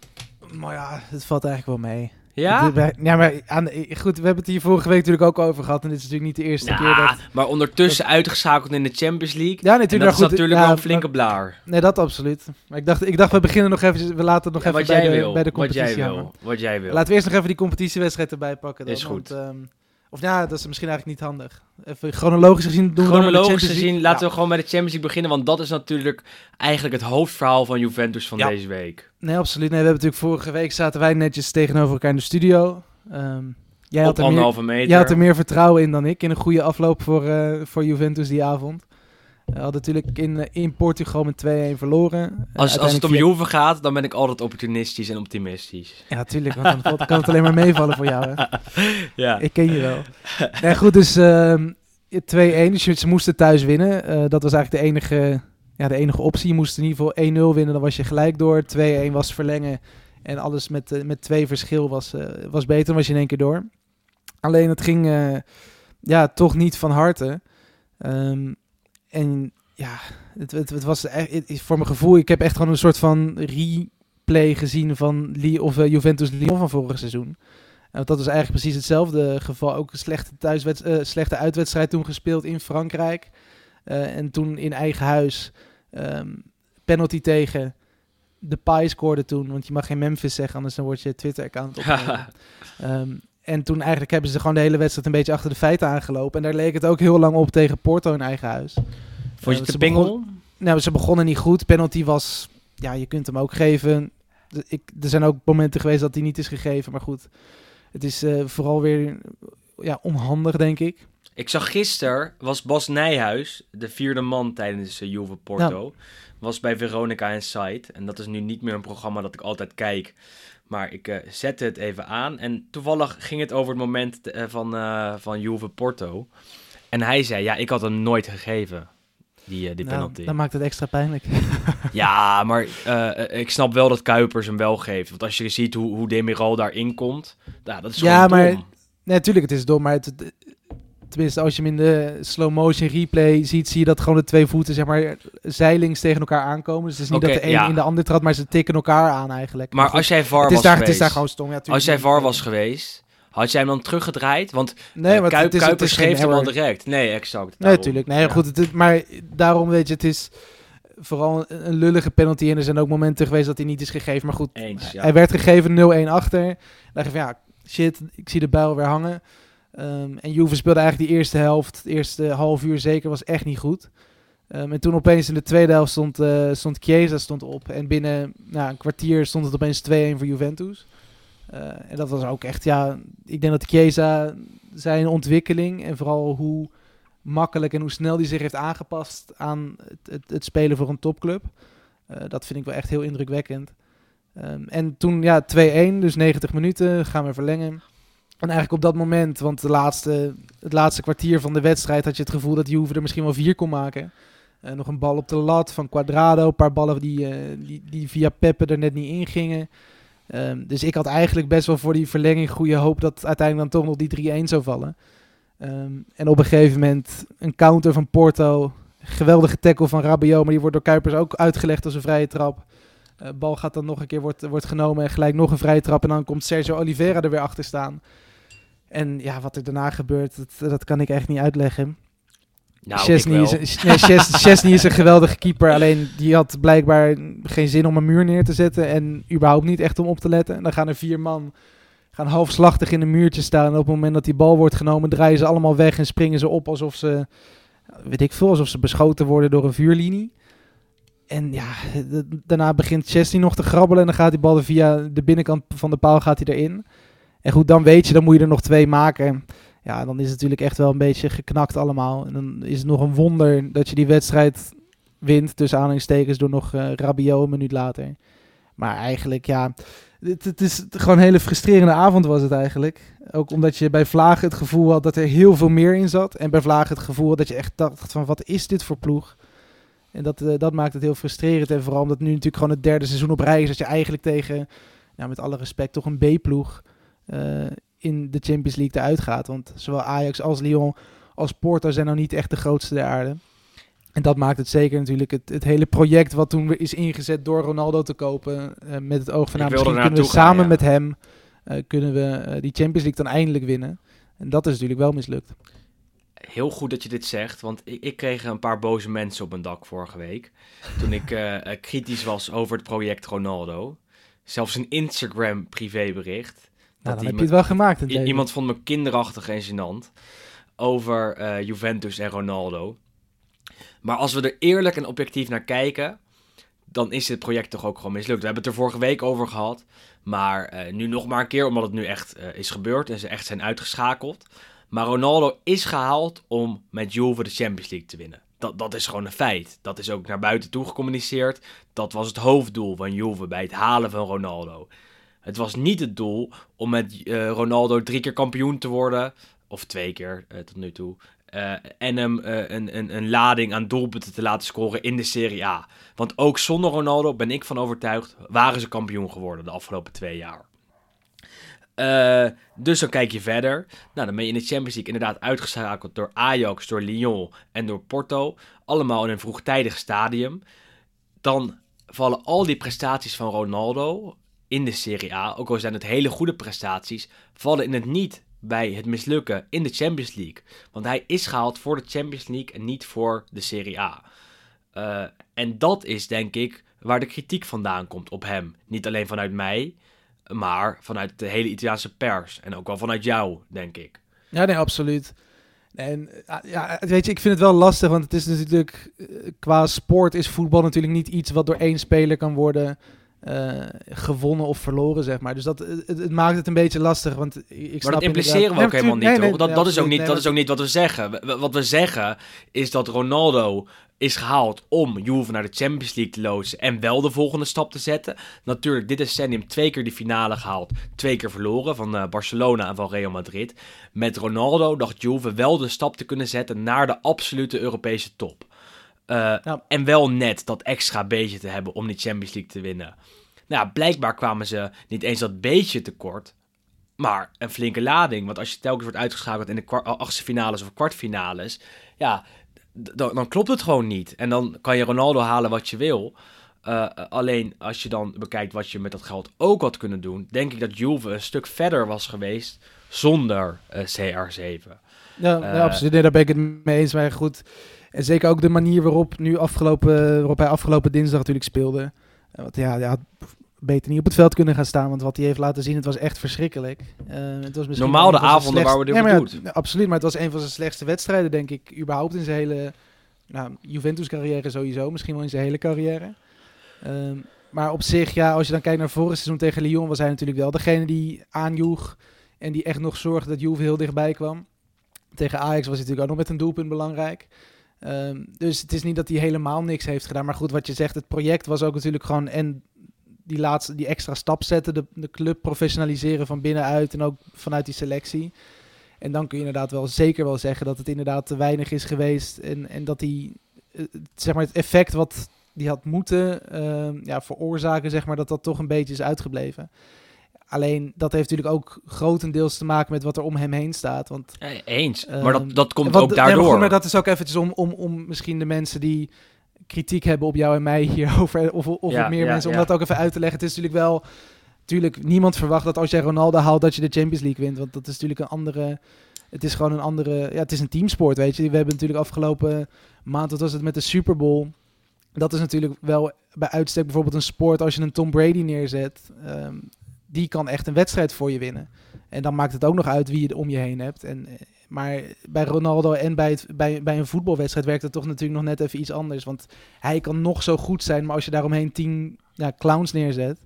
B: Maar ja, het valt eigenlijk wel mee.
A: Ja?
B: Ja, maar aan goed, we hebben het hier vorige week natuurlijk ook over gehad. En dit is natuurlijk niet de eerste keer
A: Ja,
B: dat...
A: maar ondertussen uitgeschakeld in de Champions League.
B: Ja,
A: En
B: natuurlijk.
A: dat is
B: goed,
A: natuurlijk
B: ja,
A: wel een flinke blaar.
B: Nee, dat absoluut. Maar ik dacht, ik dacht we beginnen nog even, we laten het nog
A: Ja,
B: even bij
A: jij
B: de,
A: wil,
B: bij de
A: wat jij
B: competitie
A: wil,
B: hangen.
A: wat jij wil.
B: Laten we eerst nog even die competitiewedstrijd erbij pakken. Dan,
A: Is goed.
B: Want, ehm, of ja, dat is misschien eigenlijk niet handig. Even chronologisch gezien doen we dan met de
A: Chronologisch gezien,
B: League.
A: laten
B: Ja.
A: we gewoon bij de Champions League beginnen. Want dat is natuurlijk eigenlijk het hoofdverhaal van Juventus van
B: Ja.
A: deze week.
B: Nee, absoluut. Nee, we hebben natuurlijk vorige week zaten wij netjes tegenover elkaar in de studio. Ehm, jij, had
A: Op
B: er meer,
A: anderhalve meter.
B: jij had er meer vertrouwen in dan ik. In een goede afloop voor, eh, voor Juventus die avond. We hadden natuurlijk in, eh, in Portugal met 2-1 verloren. Eh,
A: als, als het om Juve gaat, dan ben ik altijd opportunistisch en optimistisch.
B: Ja, tuurlijk. Want dan kan het alleen maar meevallen voor jou. Hè?
A: Ja.
B: Ik ken je wel. nee, goed, dus ehm, 2-1. Dus je- ze moesten thuis winnen. Eh, dat was eigenlijk de enige, ja, de enige optie. Je moest in ieder geval 1-0 winnen, dan was je gelijk door. 2-1 was verlengen. En alles met, eh, met twee verschil was, eh, was beter, dan was je in één keer door. Alleen het ging eh, ja, toch niet van harte. Ehm, en ja, het, het, het was echt, voor mijn gevoel, ik heb echt gewoon een soort van replay gezien van Li of eh, Juventus Lyon van vorig seizoen. En dat was eigenlijk precies hetzelfde geval. Ook een slechte, thuiswed- eh, slechte uitwedstrijd toen gespeeld in Frankrijk. Eh, en toen in eigen huis ehm, penalty tegen. De Pai scoorde toen, want je mag geen Memphis zeggen, anders dan wordt je Twitter-account opgenomen. Ehm, en toen eigenlijk hebben ze gewoon de hele wedstrijd een beetje achter de feiten aangelopen. En daar leek het ook heel lang op tegen Porto in eigen huis.
A: Vond je
B: Eh,
A: te pingel?
B: Nou, ze begonnen niet goed. Penalty was, ja, je kunt hem ook geven. De- Ik, er zijn ook momenten geweest dat hij niet is gegeven, maar goed. Het is eh, vooral weer ja, onhandig, denk ik.
A: Ik zag gisteren, was Bas Nijhuis, de vierde man tijdens uh, Juve Porto, was bij Veronica Inside. En dat is nu niet meer een programma dat ik altijd kijk. Maar ik uh, zette het even aan. En toevallig ging het over het moment uh, van, uh, van Juve Porto. En hij zei, ja, ik had hem nooit gegeven, die, die
B: Nou,
A: penalty.
B: dan maakt het extra pijnlijk.
A: Ja, maar ik snap wel dat Kuipers hem wel geeft. Want als je ziet hoe, hoe Demiral daarin komt, ja, dat is
B: Ja,
A: gewoon
B: maar-
A: dom.
B: Nee, natuurlijk, het is dom, maar het- tenminste, als je hem in de slow motion replay ziet, zie je dat gewoon de twee voeten, zeg maar, zeilings tegen elkaar aankomen. Dus het is niet dat de een
A: ja.
B: in de ander trad, maar ze tikken elkaar aan eigenlijk.
A: Maar
B: goed,
A: als jij VAR was
B: daar,
A: geweest,
B: het is daar gewoon stom. Ja,
A: als jij VAR was geweest, had jij hem dan teruggedraaid? Want
B: Nee, want
A: Kuip-
B: het is, het
A: Kuipers
B: is geen
A: geeft hem al direct. Nee, exact. Daarom.
B: natuurlijk. Nee,
A: Ja.
B: goed. Het, is- maar daarom weet je, het is vooral een, een lullige penalty. En er zijn ook momenten geweest dat hij niet is gegeven. Maar goed,
A: Eens, ja.
B: hij werd gegeven 0-1 achter. Dan dacht je van ja, shit, ik zie de bijl weer hangen. Ehm, en Juve speelde eigenlijk die eerste helft, het eerste half uur zeker, was echt niet goed. Ehm, en toen opeens in de tweede helft stond, eh stond Chiesa stond op. En binnen nou, een kwartier stond het opeens 2-1 voor Juventus. Eh, en dat was ook echt, ja, ik denk dat Chiesa zijn ontwikkeling en vooral hoe makkelijk en hoe snel hij zich heeft aangepast aan het, het, het spelen voor een topclub. Eh, dat vind ik wel echt heel indrukwekkend. Ehm, en toen, ja, 2-1, dus 90 minuten, gaan we verlengen. En eigenlijk op dat moment, want de laatste, het laatste kwartier van de wedstrijd had je het gevoel dat Juve er misschien wel vier kon maken. Eh, nog een bal op de lat van Quadrado, een paar ballen die, eh, die, die via Peppe er net niet in gingen. Ehm, dus ik had eigenlijk best wel voor die verlenging goede hoop dat uiteindelijk dan toch nog die 3-1 zou vallen. Ehm, en op een gegeven moment een counter van Porto. Geweldige tackle van Rabiot, maar die wordt door Kuipers ook uitgelegd als een vrije trap. Eh, bal gaat dan nog een keer, wordt, wordt genomen en gelijk nog een vrije trap. En dan komt Sergio Oliveira er weer achter staan. En ja, wat er daarna gebeurt, dat, dat kan ik echt niet uitleggen.
A: Nou,
B: Chesney, is, nee, Ches- Chesney is een geweldige keeper. Alleen die had blijkbaar geen zin om een muur neer te zetten. En überhaupt niet echt om op te letten. En dan gaan er vier man gaan halfslachtig in een muurtje staan. En op het moment dat die bal wordt genomen, draaien ze allemaal weg en springen ze op alsof ze, weet ik veel, alsof ze beschoten worden door een vuurlinie. En ja, daarna begint Chesney nog te grabbelen. En dan gaat die bal er via de binnenkant van de paal gaat hij erin. En goed, dan weet je, dan moet je er nog twee maken. Ja, dan is het natuurlijk echt wel een beetje geknakt allemaal. En dan is het nog een wonder dat je die wedstrijd wint, tussen aanhalingstekens, door nog eh Rabiot een minuut later. Maar eigenlijk, ja, het, is gewoon een hele frustrerende avond was het eigenlijk. Ook omdat je bij Vlagen het gevoel had dat er heel veel meer in zat. En bij Vlagen het gevoel dat je echt dacht van, wat is dit voor ploeg? En dat, eh, dat maakt het heel frustrerend. En vooral omdat nu natuurlijk gewoon het derde seizoen op rij is. Dat je eigenlijk tegen, nou, met alle respect, toch een B-ploeg in de Champions League eruit gaat. Want zowel Ajax als Lyon als Porto zijn nou niet echt de grootste der aarde. En dat maakt het zeker natuurlijk het, het hele project wat toen is ingezet door Ronaldo te kopen. eh, met het oog van nou, misschien kunnen we
A: gaan,
B: samen
A: ja.
B: met hem eh, kunnen we eh, die Champions League dan eindelijk winnen. En dat is natuurlijk wel mislukt.
A: Heel goed dat je dit zegt, want ik, ik kreeg een paar boze mensen op mijn dak vorige week. Toen ik eh, eh, kritisch was over het project Ronaldo. Zelfs een Instagram privébericht.
B: Nou, dan heb je het wel gemaakt. in het
A: I-
B: leven.
A: iemand vond me kinderachtig en gênant over eh, Juventus en Ronaldo. Maar als we er eerlijk en objectief naar kijken, dan is dit project toch ook gewoon mislukt. We hebben het er vorige week over gehad, maar eh, nu nog maar een keer, omdat het nu echt eh, is gebeurd en ze echt zijn uitgeschakeld. Maar Ronaldo is gehaald om met Juve de Champions League te winnen. Dat, dat is gewoon een feit. Dat is ook naar buiten toe gecommuniceerd. Dat was het hoofddoel van Juve bij het halen van Ronaldo. Het was niet het doel om met eh, Ronaldo drie keer kampioen te worden. Of twee keer eh, tot nu toe. eh, en hem een, een, een lading aan doelpunten te laten scoren in de Serie A. Want ook zonder Ronaldo, ben ik van overtuigd, waren ze kampioen geworden de afgelopen twee jaar. Dus dan kijk je verder. Nou, dan ben je in de Champions League inderdaad uitgeschakeld door Ajax, door Lyon en door Porto. Allemaal in een vroegtijdig stadium. Dan vallen al die prestaties van Ronaldo in de Serie A, ook al zijn het hele goede prestaties, vallen in het niet bij het mislukken in de Champions League. Want hij is gehaald voor de Champions League en niet voor de Serie A. Eh, en dat is denk ik waar de kritiek vandaan komt op hem. Niet alleen vanuit mij, maar vanuit de hele Italiaanse pers. En ook wel vanuit jou, denk ik.
B: Ja, nee, absoluut. En eh, ja, weet je, ik vind het wel lastig, want het is natuurlijk eh, qua sport is voetbal natuurlijk niet iets wat door één speler kan worden eh, gewonnen of verloren, zeg maar. Dus dat, het, het maakt het een beetje lastig, want ik snap
A: Maar dat impliceren we ook helemaal niet,
B: Nee, nee,
A: toch? Dat,
B: nee,
A: dat, is ook niet,
B: Nee,
A: dat is ook niet wat we zeggen. We- Wat we zeggen is dat Ronaldo is gehaald om Juve naar de Champions League te loodsen en wel de volgende stap te zetten. Natuurlijk, dit decennium twee keer de finale gehaald, twee keer verloren van eh, Barcelona en van Real Madrid. Met Ronaldo dacht Juve wel de stap te kunnen zetten naar de absolute Europese top. Eh,
B: Ja.
A: En wel net dat extra beetje te hebben om die Champions League te winnen. Nou, blijkbaar kwamen ze niet eens dat beetje tekort, maar een flinke lading. Want als je telkens wordt uitgeschakeld in de kwa- achtste finales of kwartfinales, ja, dan, dan klopt het gewoon niet. En dan kan je Ronaldo halen wat je wil. Eh, eh, alleen als je dan bekijkt wat je met dat geld ook had kunnen doen, denk ik dat Juve een stuk verder was geweest zonder eh, CR7.
B: Ja,
A: Eh,
B: ja, absoluut. Nee, daar ben ik het mee eens. Maar goed, en zeker ook de manier waarop, nu afgelopen, waarop hij afgelopen dinsdag natuurlijk speelde. Eh, Want ja, hij had beter niet op het veld kunnen gaan staan. Want wat hij heeft laten zien, het was echt verschrikkelijk. Eh, het was misschien
A: Normaal de avonden waar we dit
B: Ja, maar ja, ja, absoluut, maar het was een van zijn slechtste wedstrijden, denk ik, überhaupt in zijn hele nou, Juventus-carrière sowieso. Misschien wel in zijn hele carrière. Ehm, maar op zich, ja, als je dan kijkt naar vorig seizoen tegen Lyon, was hij natuurlijk wel degene die aanjoeg. En die echt nog zorgde dat Juve heel dichtbij kwam. Tegen Ajax was hij natuurlijk ook nog met een doelpunt belangrijk. Ehm, dus het is niet dat hij helemaal niks heeft gedaan. Maar goed, wat je zegt, het project was ook natuurlijk gewoon... En die laatste, die extra stap zetten, de, de club professionaliseren van binnenuit en ook vanuit die selectie. En dan kun je inderdaad wel zeker wel zeggen dat het inderdaad te weinig is geweest. En, en dat die, eh, zeg maar, het effect wat die had moeten ehm, ja, veroorzaken, zeg maar, dat dat toch een beetje is uitgebleven. Alleen dat heeft natuurlijk ook grotendeels te maken met wat er om hem heen staat. Want
A: Eens,
B: Ehm,
A: maar dat, dat komt ook
B: nee, maar
A: daardoor.
B: maar dat is ook eventjes om, om, om misschien de mensen die kritiek hebben op jou en mij hierover, of, of
A: Ja,
B: meer
A: ja,
B: mensen, om
A: ja.
B: dat ook even uit te leggen. Het is natuurlijk wel, natuurlijk, niemand verwacht dat als jij Ronaldo haalt, dat je de Champions League wint. Want dat is natuurlijk een andere, het is gewoon een andere, ja, het is een teamsport, weet je. We hebben natuurlijk afgelopen maand, wat was het met de Super Bowl, dat is natuurlijk wel bij uitstek bijvoorbeeld een sport als je een Tom Brady neerzet. ehm, die kan echt een wedstrijd voor je winnen. En dan maakt het ook nog uit wie je om je heen hebt. En, eh, maar bij Ronaldo en bij, het, bij, bij een voetbalwedstrijd werkt het toch natuurlijk nog net even iets anders. Want hij kan nog zo goed zijn, maar als je daaromheen tien ja, clowns neerzet,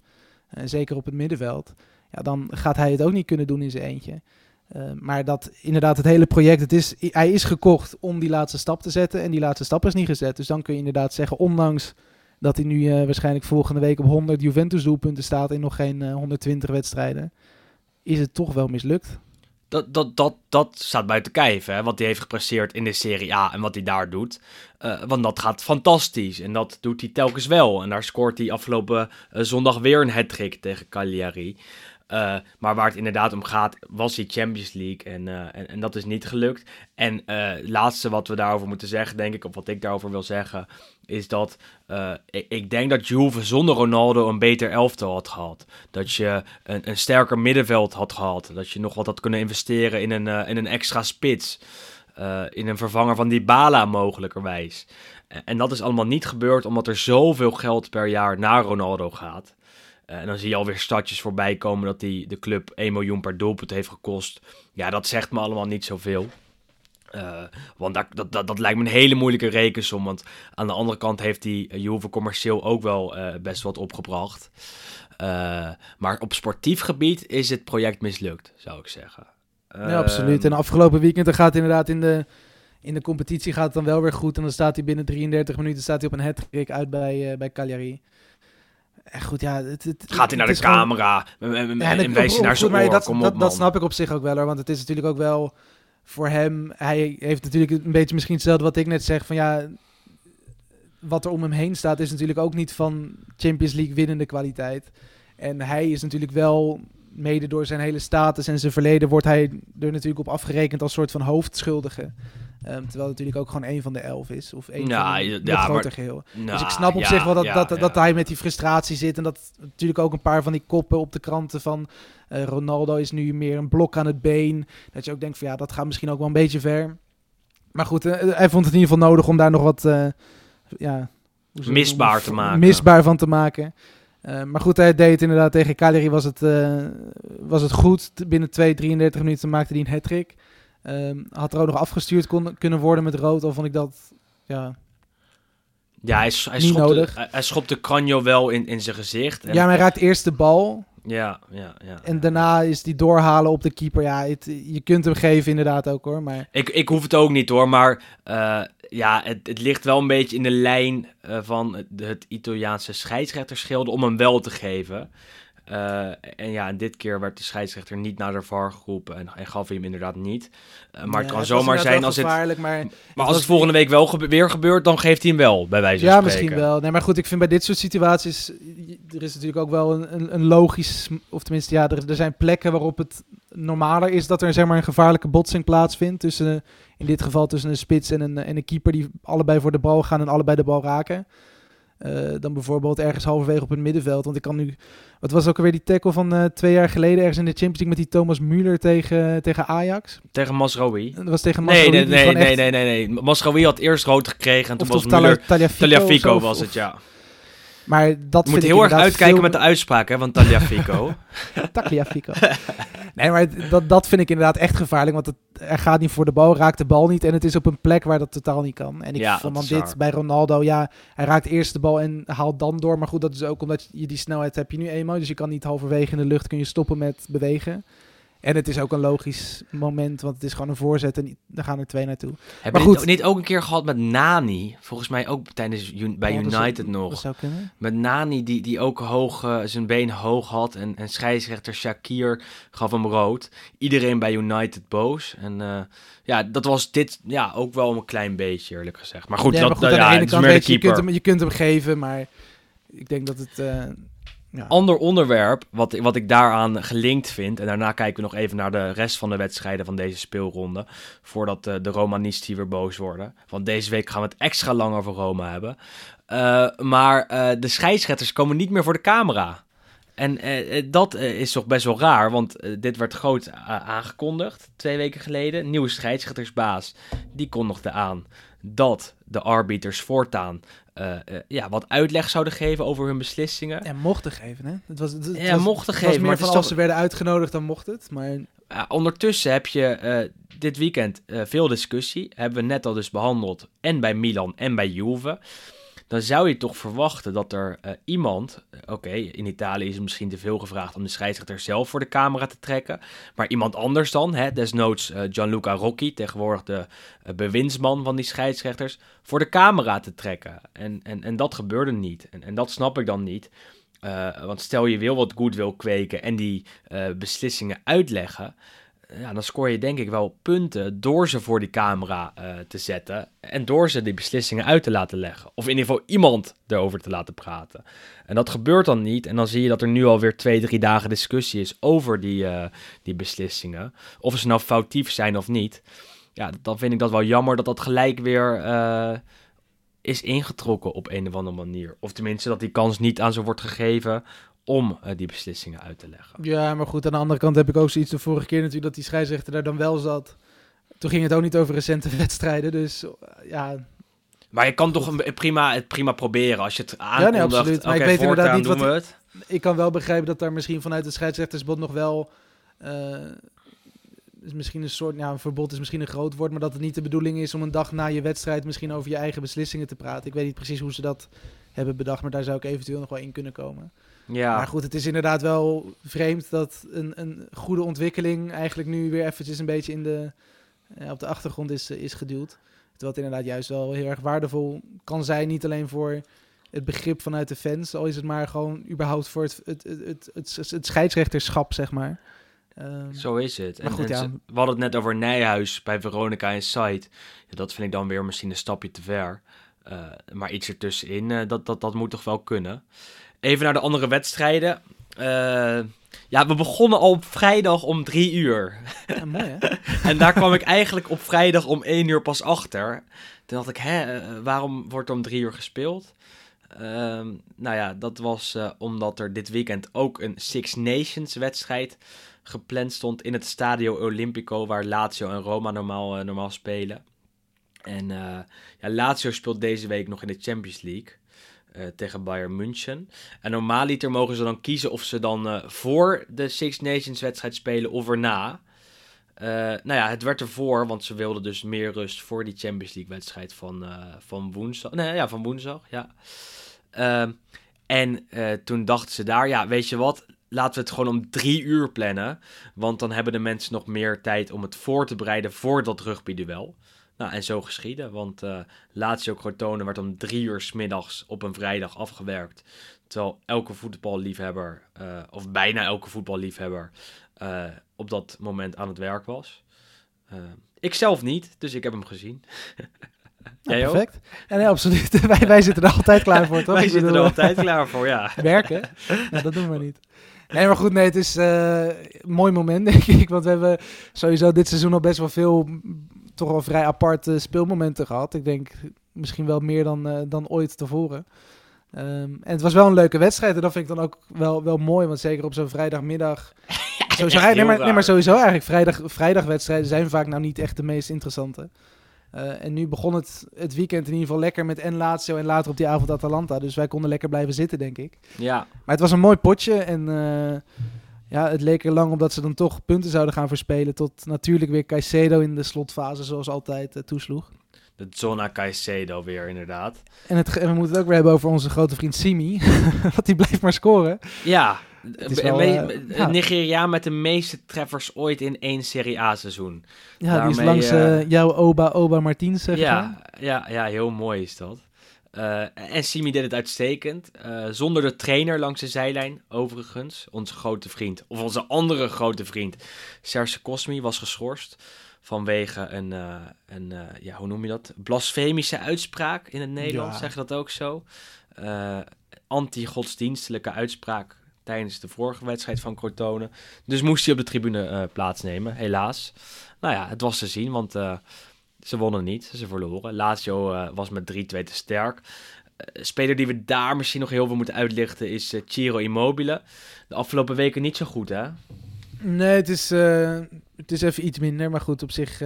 B: eh, zeker op het middenveld, ja, dan gaat hij het ook niet kunnen doen in zijn eentje. Eh, maar dat inderdaad het hele project, het is, hij is gekocht om die laatste stap te zetten en die laatste stap is niet gezet. Dus dan kun je inderdaad zeggen, ondanks dat hij nu eh, waarschijnlijk volgende week op 100 Juventus doelpunten staat in nog geen eh, 120 wedstrijden, is het toch wel mislukt.
A: Dat, dat, dat, dat staat buiten kijf, hè, wat hij heeft gepresteerd in de Serie A en wat hij daar doet. Eh, want dat gaat fantastisch en dat doet hij telkens wel. En daar scoort hij afgelopen eh, zondag weer een hat-trick tegen Cagliari. Eh, maar waar het inderdaad om gaat, was die Champions League. En, eh, en, en dat is niet gelukt. En eh, het laatste wat we daarover moeten zeggen, denk ik, of wat ik daarover wil zeggen, is dat eh, ik, ik denk dat Juve zonder Ronaldo een beter elftal had gehad. Dat je een, een sterker middenveld had gehad. Dat je nog wat had kunnen investeren in een, eh, in een extra spits. Eh, in een vervanger van Dybala mogelijkerwijs. En, en dat is allemaal niet gebeurd omdat er zoveel geld per jaar naar Ronaldo gaat. Eh, en dan zie je alweer stadjes voorbij komen dat die de club 1 miljoen per doelpunt heeft gekost. Ja, dat zegt me allemaal niet zoveel. Eh, want dat, dat, dat, dat lijkt me een hele moeilijke rekensom. Want aan de andere kant heeft die eh, Juve commercieel ook wel best wat opgebracht. Maar op sportief gebied is het project mislukt, zou ik zeggen.
B: Ja, absoluut.
A: Ehm,
B: En afgelopen weekend dan gaat inderdaad in de, in de competitie gaat het dan wel weer goed. En dan staat hij binnen 33 minuten staat hij op een hat-trick uit bij, bij Cagliari. En goed, ja, het, het,
A: Gaat hij naar de
B: gewoon-
A: camera en, en,
B: Ja,
A: en
B: en
A: wijst hij naar zijn oor.
B: dat, dat, dat snap ik op zich ook wel hoor. Want het is natuurlijk ook wel voor hem. Hij heeft natuurlijk een beetje misschien hetzelfde wat ik net zeg. Van ja, wat er om hem heen staat is natuurlijk ook niet van Champions League winnende kwaliteit. En hij is natuurlijk wel, mede door zijn hele status en zijn verleden, wordt hij er natuurlijk op afgerekend als soort van hoofdschuldige. Ehm, terwijl het natuurlijk ook gewoon een van de elf is. Of een
A: Ja,
B: van de,
A: ja, maar-
B: geheel.
A: Nou,
B: Dus ik snap op
A: ja,
B: zich wel dat,
A: ja,
B: dat, dat hij met die frustratie zit. En dat natuurlijk ook een paar van die koppen op de kranten van eh, Ronaldo is nu meer een blok aan het been. Dat je ook denkt van ja, dat gaat misschien ook wel een beetje ver. Maar goed, eh, hij vond het in ieder geval nodig om daar nog wat eh, ja,
A: Misbaar te maken.
B: Misbaar van te maken. Eh, maar goed, hij deed het inderdaad tegen Cagliari was het, eh, was het goed. Binnen 2, 33 minuten maakte hij een hat-trick. Ehm, had er ook nog afgestuurd kon, kunnen worden met rood. Al vond ik dat, ja,
A: Ja, hij, hij,
B: Niet
A: schopte,
B: nodig.
A: hij, hij schopte Cranjo wel in, in zijn gezicht. En,
B: Ja, maar hij raakt eerst de bal.
A: Ja, ja, ja.
B: En daarna is die doorhalen op de keeper. Ja, het- je kunt hem geven inderdaad ook hoor. Maar
A: Ik, ik hoef het ook niet hoor, maar eh, ja, het, het ligt wel een beetje in de lijn eh, van het, het Italiaanse scheidsrechterschilde om hem wel te geven. Eh, en ja, en dit keer werd de scheidsrechter niet naar de VAR geroepen en, en gaf hij hem inderdaad niet. Eh, maar
B: Ja,
A: het kan zomaar zijn als het,
B: maar
A: maar als het volgende week wel gebe- weer gebeurt, dan geeft hij hem wel, bij wijze van
B: Ja,
A: spreken.
B: misschien wel. Nee, maar goed, ik vind bij dit soort situaties... Er is natuurlijk ook wel een, een, een logisch... Of tenminste, ja, er, er zijn plekken waarop het normaler is... dat er zeg maar een gevaarlijke botsing plaatsvindt... tussen, in dit geval tussen een spits en een, en een keeper... die allebei voor de bal gaan en allebei de bal raken. Eh, dan bijvoorbeeld ergens halverwege op het middenveld. Want ik kan nu... Wat was ook alweer die tackle van eh, twee jaar geleden... ergens in de Champions League met die Thomas Müller tegen, tegen Ajax?
A: Tegen Masraoui.
B: Dat was tegen
A: Nee,
B: Masraoui,
A: nee, nee, nee,
B: echt-
A: nee, nee, nee. Masraoui had eerst rood gekregen en toen
B: Of,
A: was Muller...
B: Taliafico,
A: Taliafico was
B: of-
A: het, ja.
B: Maar dat
A: Je moet heel erg uitkijken
B: veel-
A: met de uitspraak hè, van Taliafico.
B: Tagliafico. nee, maar dat, dat vind ik inderdaad echt gevaarlijk. Want het, er gaat niet voor de bal, raakt de bal niet. En het is op een plek waar dat totaal niet kan. En ik
A: Ja,
B: vond dan dit bij Ronaldo. Ja, hij raakt eerst de bal en haalt dan door. Maar goed, dat is ook omdat je die snelheid heb je nu eenmaal. Dus je kan niet halverwege in de lucht kun je stoppen met bewegen. En het is ook een logisch moment, want het is gewoon een voorzet en daar gaan er twee naartoe.
A: Heb
B: Maar
A: je
B: goed.
A: dit niet ook een keer gehad met Nani? Volgens mij ook tijdens bij
B: Ja,
A: United
B: Dat
A: nog.
B: zou kunnen.
A: Met Nani die, die ook hoog, eh, zijn been hoog had. En, en scheidsrechter Shakir gaf hem rood. Iedereen bij United boos. En eh, ja, dat was dit ja, ook wel een klein beetje eerlijk gezegd. Maar goed,
B: Ja,
A: dat,
B: maar goed,
A: dat-
B: aan
A: ja,
B: de ene kant
A: de
B: je, kunt
A: keeper.
B: hem, je kunt hem geven, maar ik denk dat het... eh,
A: Ander onderwerp wat, wat ik daaraan gelinkt vind. En daarna kijken we nog even naar de rest van de wedstrijden van deze speelronde. Voordat eh, de Romanisti weer boos worden. Want deze week gaan we het extra lang over Roma hebben. Eh, maar eh, de scheidsrechters komen niet meer voor de camera. En dat is toch best wel raar, want dit werd groot aangekondigd twee weken geleden. Nieuwe scheidsrechtersbaas, die kondigde aan dat de arbiters voortaan eh, eh, ja, wat uitleg zouden geven over hun beslissingen.
B: En mochten geven, hè? Het was, het, het
A: Ja,
B: was,
A: mochten geven,
B: meer
A: maar
B: van als
A: toch-
B: ze werden uitgenodigd, dan mocht het. Maar
A: ondertussen heb je eh, dit weekend veel discussie. Hebben we net al dus behandeld. En bij Milan en bij Juve. Dan zou je toch verwachten dat er eh, iemand... eh, Oké, in Italië is het misschien te veel gevraagd om de scheidsrechter zelf voor de camera te trekken. Maar iemand anders dan, hè, desnoods eh, Gianluca Rocchi, tegenwoordig de bewindsman van die scheidsrechters, voor de camera te trekken. En, en, en dat gebeurde niet. En, en dat snap ik dan niet. Want stel je wil wat goed wil kweken en die beslissingen uitleggen, ja, dan scoor je denk ik wel punten door ze voor die camera eh, te zetten en door ze die beslissingen uit te laten leggen. Of in ieder geval iemand erover te laten praten. En dat gebeurt dan niet. En dan zie je dat er nu alweer twee, drie dagen discussie is over die, eh, die beslissingen. Of ze nou foutief zijn of niet. Ja, dan vind ik dat wel jammer dat dat gelijk weer eh, is ingetrokken op een of andere manier. Of tenminste dat die kans niet aan ze wordt gegeven om eh, die beslissingen uit te leggen.
B: ja, maar goed, aan de andere kant heb ik ook zoiets de vorige keer natuurlijk dat die scheidsrechter daar dan wel zat. Toen ging het ook niet over recente wedstrijden, dus eh, ja,
A: Maar je kan toch een, prima, het prima proberen als je het
B: nee,
A: aankondigt.
B: absoluut. Maar ik weet inderdaad niet wat
A: het.
B: ik kan wel begrijpen dat daar misschien vanuit het scheidsrechtersbod nog wel... eh, is misschien een soort, ja, een verbod is misschien een groot woord, maar dat het niet de bedoeling is om een dag na je wedstrijd misschien over je eigen beslissingen te praten. Ik weet niet precies hoe ze dat hebben bedacht, maar daar zou ik eventueel nog wel in kunnen komen.
A: Ja.
B: Maar goed, het is inderdaad wel vreemd dat een, een goede ontwikkeling eigenlijk nu weer eventjes een beetje in de, eh, op de achtergrond is, is geduwd. Terwijl het inderdaad juist wel heel erg waardevol kan zijn, niet alleen voor het begrip vanuit de fans, al is het maar gewoon überhaupt voor het, het, het, het, het, scheidsrechterschap, zeg maar. Ehm,
A: Zo is het.
B: Maar
A: En-
B: goed,
A: en
B: ja.
A: We hadden het net over Nijhuis bij Veronica en Site. Ja, dat vind ik dan weer misschien een stapje te ver. Eh, maar iets ertussenin, eh, dat, dat, dat moet toch wel kunnen. Even naar de andere wedstrijden. Eh, ja, we begonnen al op vrijdag om drie uur.
B: ja, mooi hè?
A: En daar kwam ik eigenlijk op vrijdag om één uur pas achter. Toen dacht ik, hè, eh, waarom wordt er om drie uur gespeeld? Ehm, nou ja, dat was eh, omdat er dit weekend ook een Six Nations wedstrijd gepland stond in het Stadio Olimpico, waar Lazio en Roma normaal, eh, normaal spelen. En eh, ja, Lazio speelt deze week nog in de Champions League eh, tegen Bayern München. En normaaliter mogen ze dan kiezen of ze dan eh, voor de Six Nations wedstrijd spelen of erna. Eh, nou ja, het werd ervoor, want ze wilden dus meer rust voor die Champions League wedstrijd van, van woensdag. Nee, ja, van woensdag, ja. Ehm, en toen dachten ze daar, ja, weet je wat, laten we het gewoon om drie uur plannen. Want dan hebben de mensen nog meer tijd om het voor te bereiden voor dat rugbyduel. Nou, en zo geschieden, want eh Lazio Crotone werd om drie uur 's middags op een vrijdag afgewerkt. Terwijl elke voetballiefhebber, eh, of bijna elke voetballiefhebber, eh, op dat moment aan het werk was. Eh, ik zelf niet, dus ik heb hem gezien.
B: Ja,
A: Jij ook?
B: perfect. Ja, nee, absoluut. wij, wij zitten er altijd klaar voor, toch?
A: Wij
B: Ik
A: zitten er altijd klaar voor, ja.
B: Werken? Nou, dat doen we niet. Nee, maar goed, nee, het is een mooi moment, denk ik. Want we hebben sowieso dit seizoen al best wel veel, toch wel vrij aparte speelmomenten gehad. Ik denk misschien wel meer dan, eh, dan ooit tevoren. Ehm, en het was wel een leuke wedstrijd. En dat vind ik dan ook wel, wel mooi. Want zeker op zo'n vrijdagmiddag. sowieso, nee, maar, nee, maar sowieso eigenlijk vrijdag, vrijdagwedstrijden zijn vaak nou niet echt de meest interessante. Eh, en nu begon het, het weekend in ieder geval lekker met en Lazio en later op die avond Atalanta. Dus wij konden lekker blijven zitten, denk ik.
A: Ja,
B: Maar het was een mooi potje en eh, ja, het leek er lang omdat ze dan toch punten zouden gaan verspelen. Tot natuurlijk weer Caicedo in de slotfase zoals altijd eh, toesloeg.
A: de Zona Caicedo weer inderdaad.
B: En, het, en we moeten het ook weer hebben over onze grote vriend Simi. Want die blijft maar scoren.
A: Ja,
B: wel,
A: me-
B: eh, ja.
A: Nigeriaan met de meeste treffers ooit in één Serie A seizoen.
B: Ja, die is langs
A: eh,
B: jouw Oba Oba Martins gegaan.
A: Ja, ja, ja, heel mooi is dat. Eh, en Simi deed het uitstekend. eh, zonder de trainer langs de zijlijn, overigens. Onze grote vriend, of onze andere grote vriend, Serge Cosmi, was geschorst. Vanwege een, eh, een ja, hoe noem je dat? Blasfemische uitspraak in het Nederlands,
B: Ja.
A: zeg je dat ook zo? Anti-godsdienstelijke uitspraak tijdens de vorige wedstrijd van Crotone. Dus moest hij op de tribune plaatsnemen, helaas. Nou ja, het was te zien, want ze wonnen niet, ze verloren. Lazio eh, was met 3-2 te sterk. Eh, speler die we daar misschien nog heel veel moeten uitlichten is eh, Ciro Immobile. De afgelopen weken niet zo goed, hè?
B: Nee, het is, het is even iets minder. Maar goed, op zich...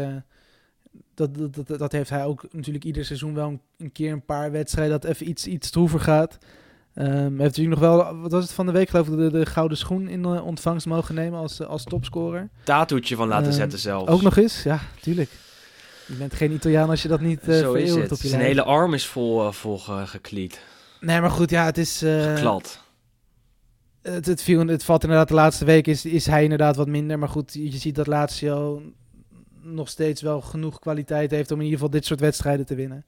B: dat, dat, dat, dat heeft hij ook natuurlijk ieder seizoen wel een, een keer een paar wedstrijden dat even iets, iets stroever gaat. Ehm, hij heeft natuurlijk nog wel, wat was het van de week geloof ik, de, de gouden schoen in ontvangst mogen nemen als, als topscorer.
A: Tatoetje van laten
B: Eh,
A: zetten zelfs.
B: Ook nog eens, ja, tuurlijk. Je bent geen Italiaan als je dat niet eh
A: Zo is het.
B: op je
A: Zijn hele arm is vol, eh, vol ge- geklied.
B: Nee, maar goed, ja, het is... eh,
A: Geklad.
B: Het, het, viel, het valt inderdaad de laatste week is, is hij inderdaad wat minder. Maar goed, je ziet dat Lazio nog steeds wel genoeg kwaliteit heeft om in ieder geval dit soort wedstrijden te winnen.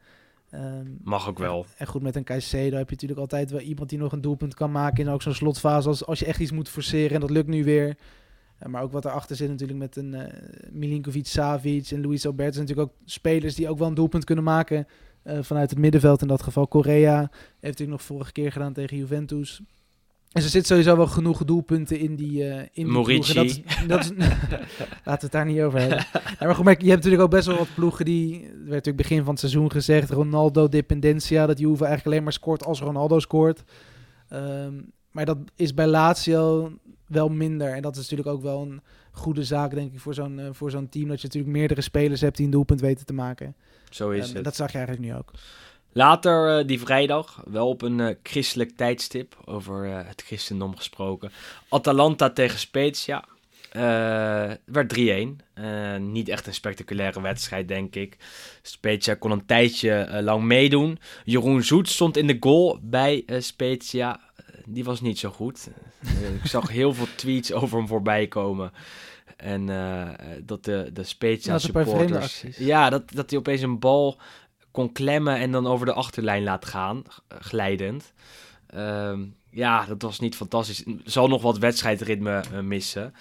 B: Ehm,
A: Mag ook wel.
B: en goed, met een Caicedo heb je natuurlijk altijd wel iemand die nog een doelpunt kan maken in ook zo'n slotfase. Als, als je echt iets moet forceren en dat lukt nu weer. Eh, maar ook wat erachter zit natuurlijk met een eh Milinkovic, Savic en Luis Alberto. zijn natuurlijk ook spelers die ook wel een doelpunt kunnen maken eh, vanuit het middenveld. In dat geval Correa heeft natuurlijk nog vorige keer gedaan tegen Juventus. En er zit sowieso wel genoeg doelpunten in die, eh in die
A: Morici.
B: Dat dat is, laten we het daar niet over hebben. Ja, maar goed, maar je hebt natuurlijk ook best wel wat ploegen die... Er werd natuurlijk begin van het seizoen gezegd... Ronaldo dependentia, dat Juve eigenlijk alleen maar scoort als Ronaldo scoort. Ehm, maar dat is bij Lazio wel minder. En dat is natuurlijk ook wel een goede zaak, denk ik, voor zo'n eh, voor zo'n team. Dat je natuurlijk meerdere spelers hebt die een doelpunt weten te maken.
A: Zo is
B: Ehm,
A: het.
B: dat zag je eigenlijk nu ook.
A: Later eh, die vrijdag, wel op een eh, christelijk tijdstip, over het christendom gesproken. Atalanta tegen Spezia. Werd 3-1. Eh, niet echt een spectaculaire wedstrijd, denk ik. Spezia kon een tijdje lang meedoen. Jeroen Zoet stond in de goal bij Spezia. Eh, die was niet zo goed. Eh, ik zag heel veel tweets over hem voorbij komen. En eh, dat de, de Spezia supporters... Ja, dat, dat hij opeens een bal kon klemmen en dan over de achterlijn laat gaan, glijdend. Ehm, ja, dat was niet fantastisch. Zal nog wat wedstrijdritme eh, missen.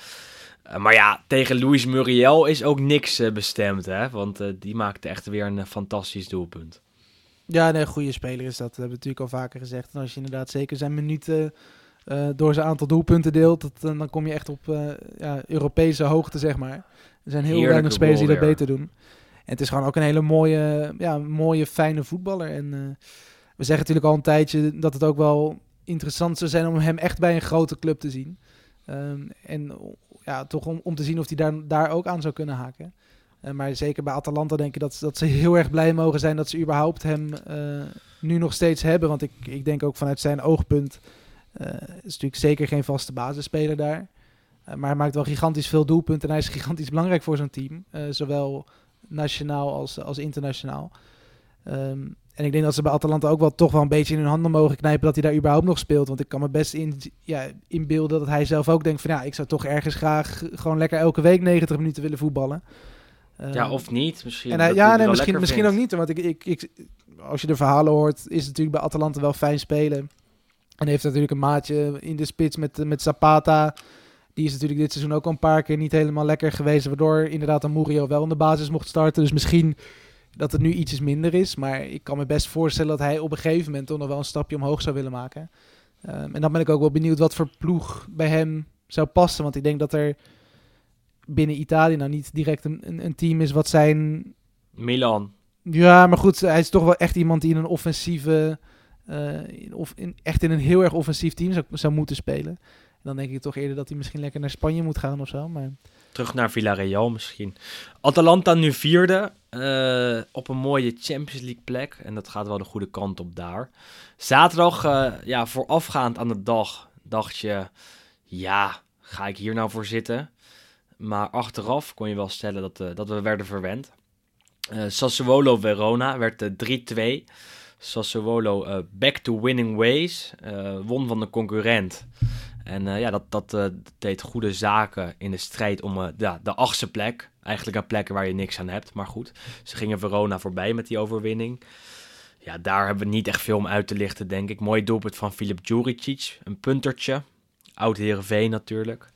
A: Eh, maar ja, tegen Luis Muriel is ook niks eh, bestemd, hè? Want eh, die maakte echt weer een eh, fantastisch doelpunt.
B: Ja, nee, goede speler is dat. Dat hebben we natuurlijk al vaker gezegd. En als je inderdaad zeker zijn minuten eh, door zijn aantal doelpunten deelt, dat, eh, dan kom je echt op eh, ja, Europese hoogte, zeg maar. Er zijn heel weinig spelers die dat
A: weer.
B: beter doen. En het is gewoon ook een hele mooie, ja, mooie fijne voetballer. En we zeggen natuurlijk al een tijdje dat het ook wel interessant zou zijn om hem echt bij een grote club te zien. Ehm, en ja, toch om, om te zien of hij daar, daar ook aan zou kunnen haken. Eh, maar zeker bij Atalanta denk ik dat, dat ze heel erg blij mogen zijn dat ze überhaupt hem eh, nu nog steeds hebben. Want ik, ik denk ook vanuit zijn oogpunt eh, is natuurlijk zeker geen vaste basisspeler daar. Maar hij maakt wel gigantisch veel doelpunten en hij is gigantisch belangrijk voor zo'n team. Zowel nationaal als, als internationaal. Ehm, en ik denk dat ze bij Atalanta ook wel toch wel een beetje in hun handen mogen knijpen dat hij daar überhaupt nog speelt. Want ik kan me best in, ja, inbeelden dat hij zelf ook denkt van ja, ik zou toch ergens graag gewoon lekker elke week 90 minuten willen voetballen.
A: Ja,
B: Ehm,
A: of niet. Misschien,
B: en hij-
A: dat
B: ja, nee, misschien, misschien ook niet. Want ik, ik, ik, als je de verhalen hoort, is het natuurlijk bij Atalanta wel fijn spelen. En heeft natuurlijk een maatje in de spits met, met Zapata. Die is natuurlijk dit seizoen ook al een paar keer niet helemaal lekker geweest. Waardoor inderdaad een Murillo wel in de basis mocht starten. Dus misschien dat het nu ietsjes minder is. Maar ik kan me best voorstellen dat hij op een gegeven moment toch nog wel een stapje omhoog zou willen maken. Ehm, en dan ben ik ook wel benieuwd wat voor ploeg bij hem zou passen. Want ik denk dat er binnen Italië nou niet direct een, een, een team is wat zijn
A: Milan.
B: ja, maar goed, hij is toch wel echt iemand die in een offensieve, eh, of in, echt in een heel erg offensief team zou, zou moeten spelen. En dan denk ik toch eerder dat hij misschien lekker naar Spanje moet gaan of zo. Maar
A: Terug naar Villarreal misschien. Atalanta nu vierde. eh, op een mooie Champions League plek. En dat gaat wel de goede kant op daar. Zaterdag, eh, ja, voorafgaand aan de dag, dacht je... Ja, ga ik hier nou voor zitten? Maar achteraf kon je wel stellen dat, eh, dat we werden verwend. Eh Sassuolo Verona werd eh, 3-2. Sassuolo eh, back to winning ways. won van de concurrent. En ja, dat, dat deed goede zaken in de strijd om de achtste plek. Eigenlijk een plek waar je niks aan hebt, maar goed. Ze gingen Verona voorbij met die overwinning. Ja, daar hebben we niet echt veel om uit te lichten, denk ik. Mooi doelpunt van Filip Djuricic. Een puntertje. Oud Heerenveen natuurlijk.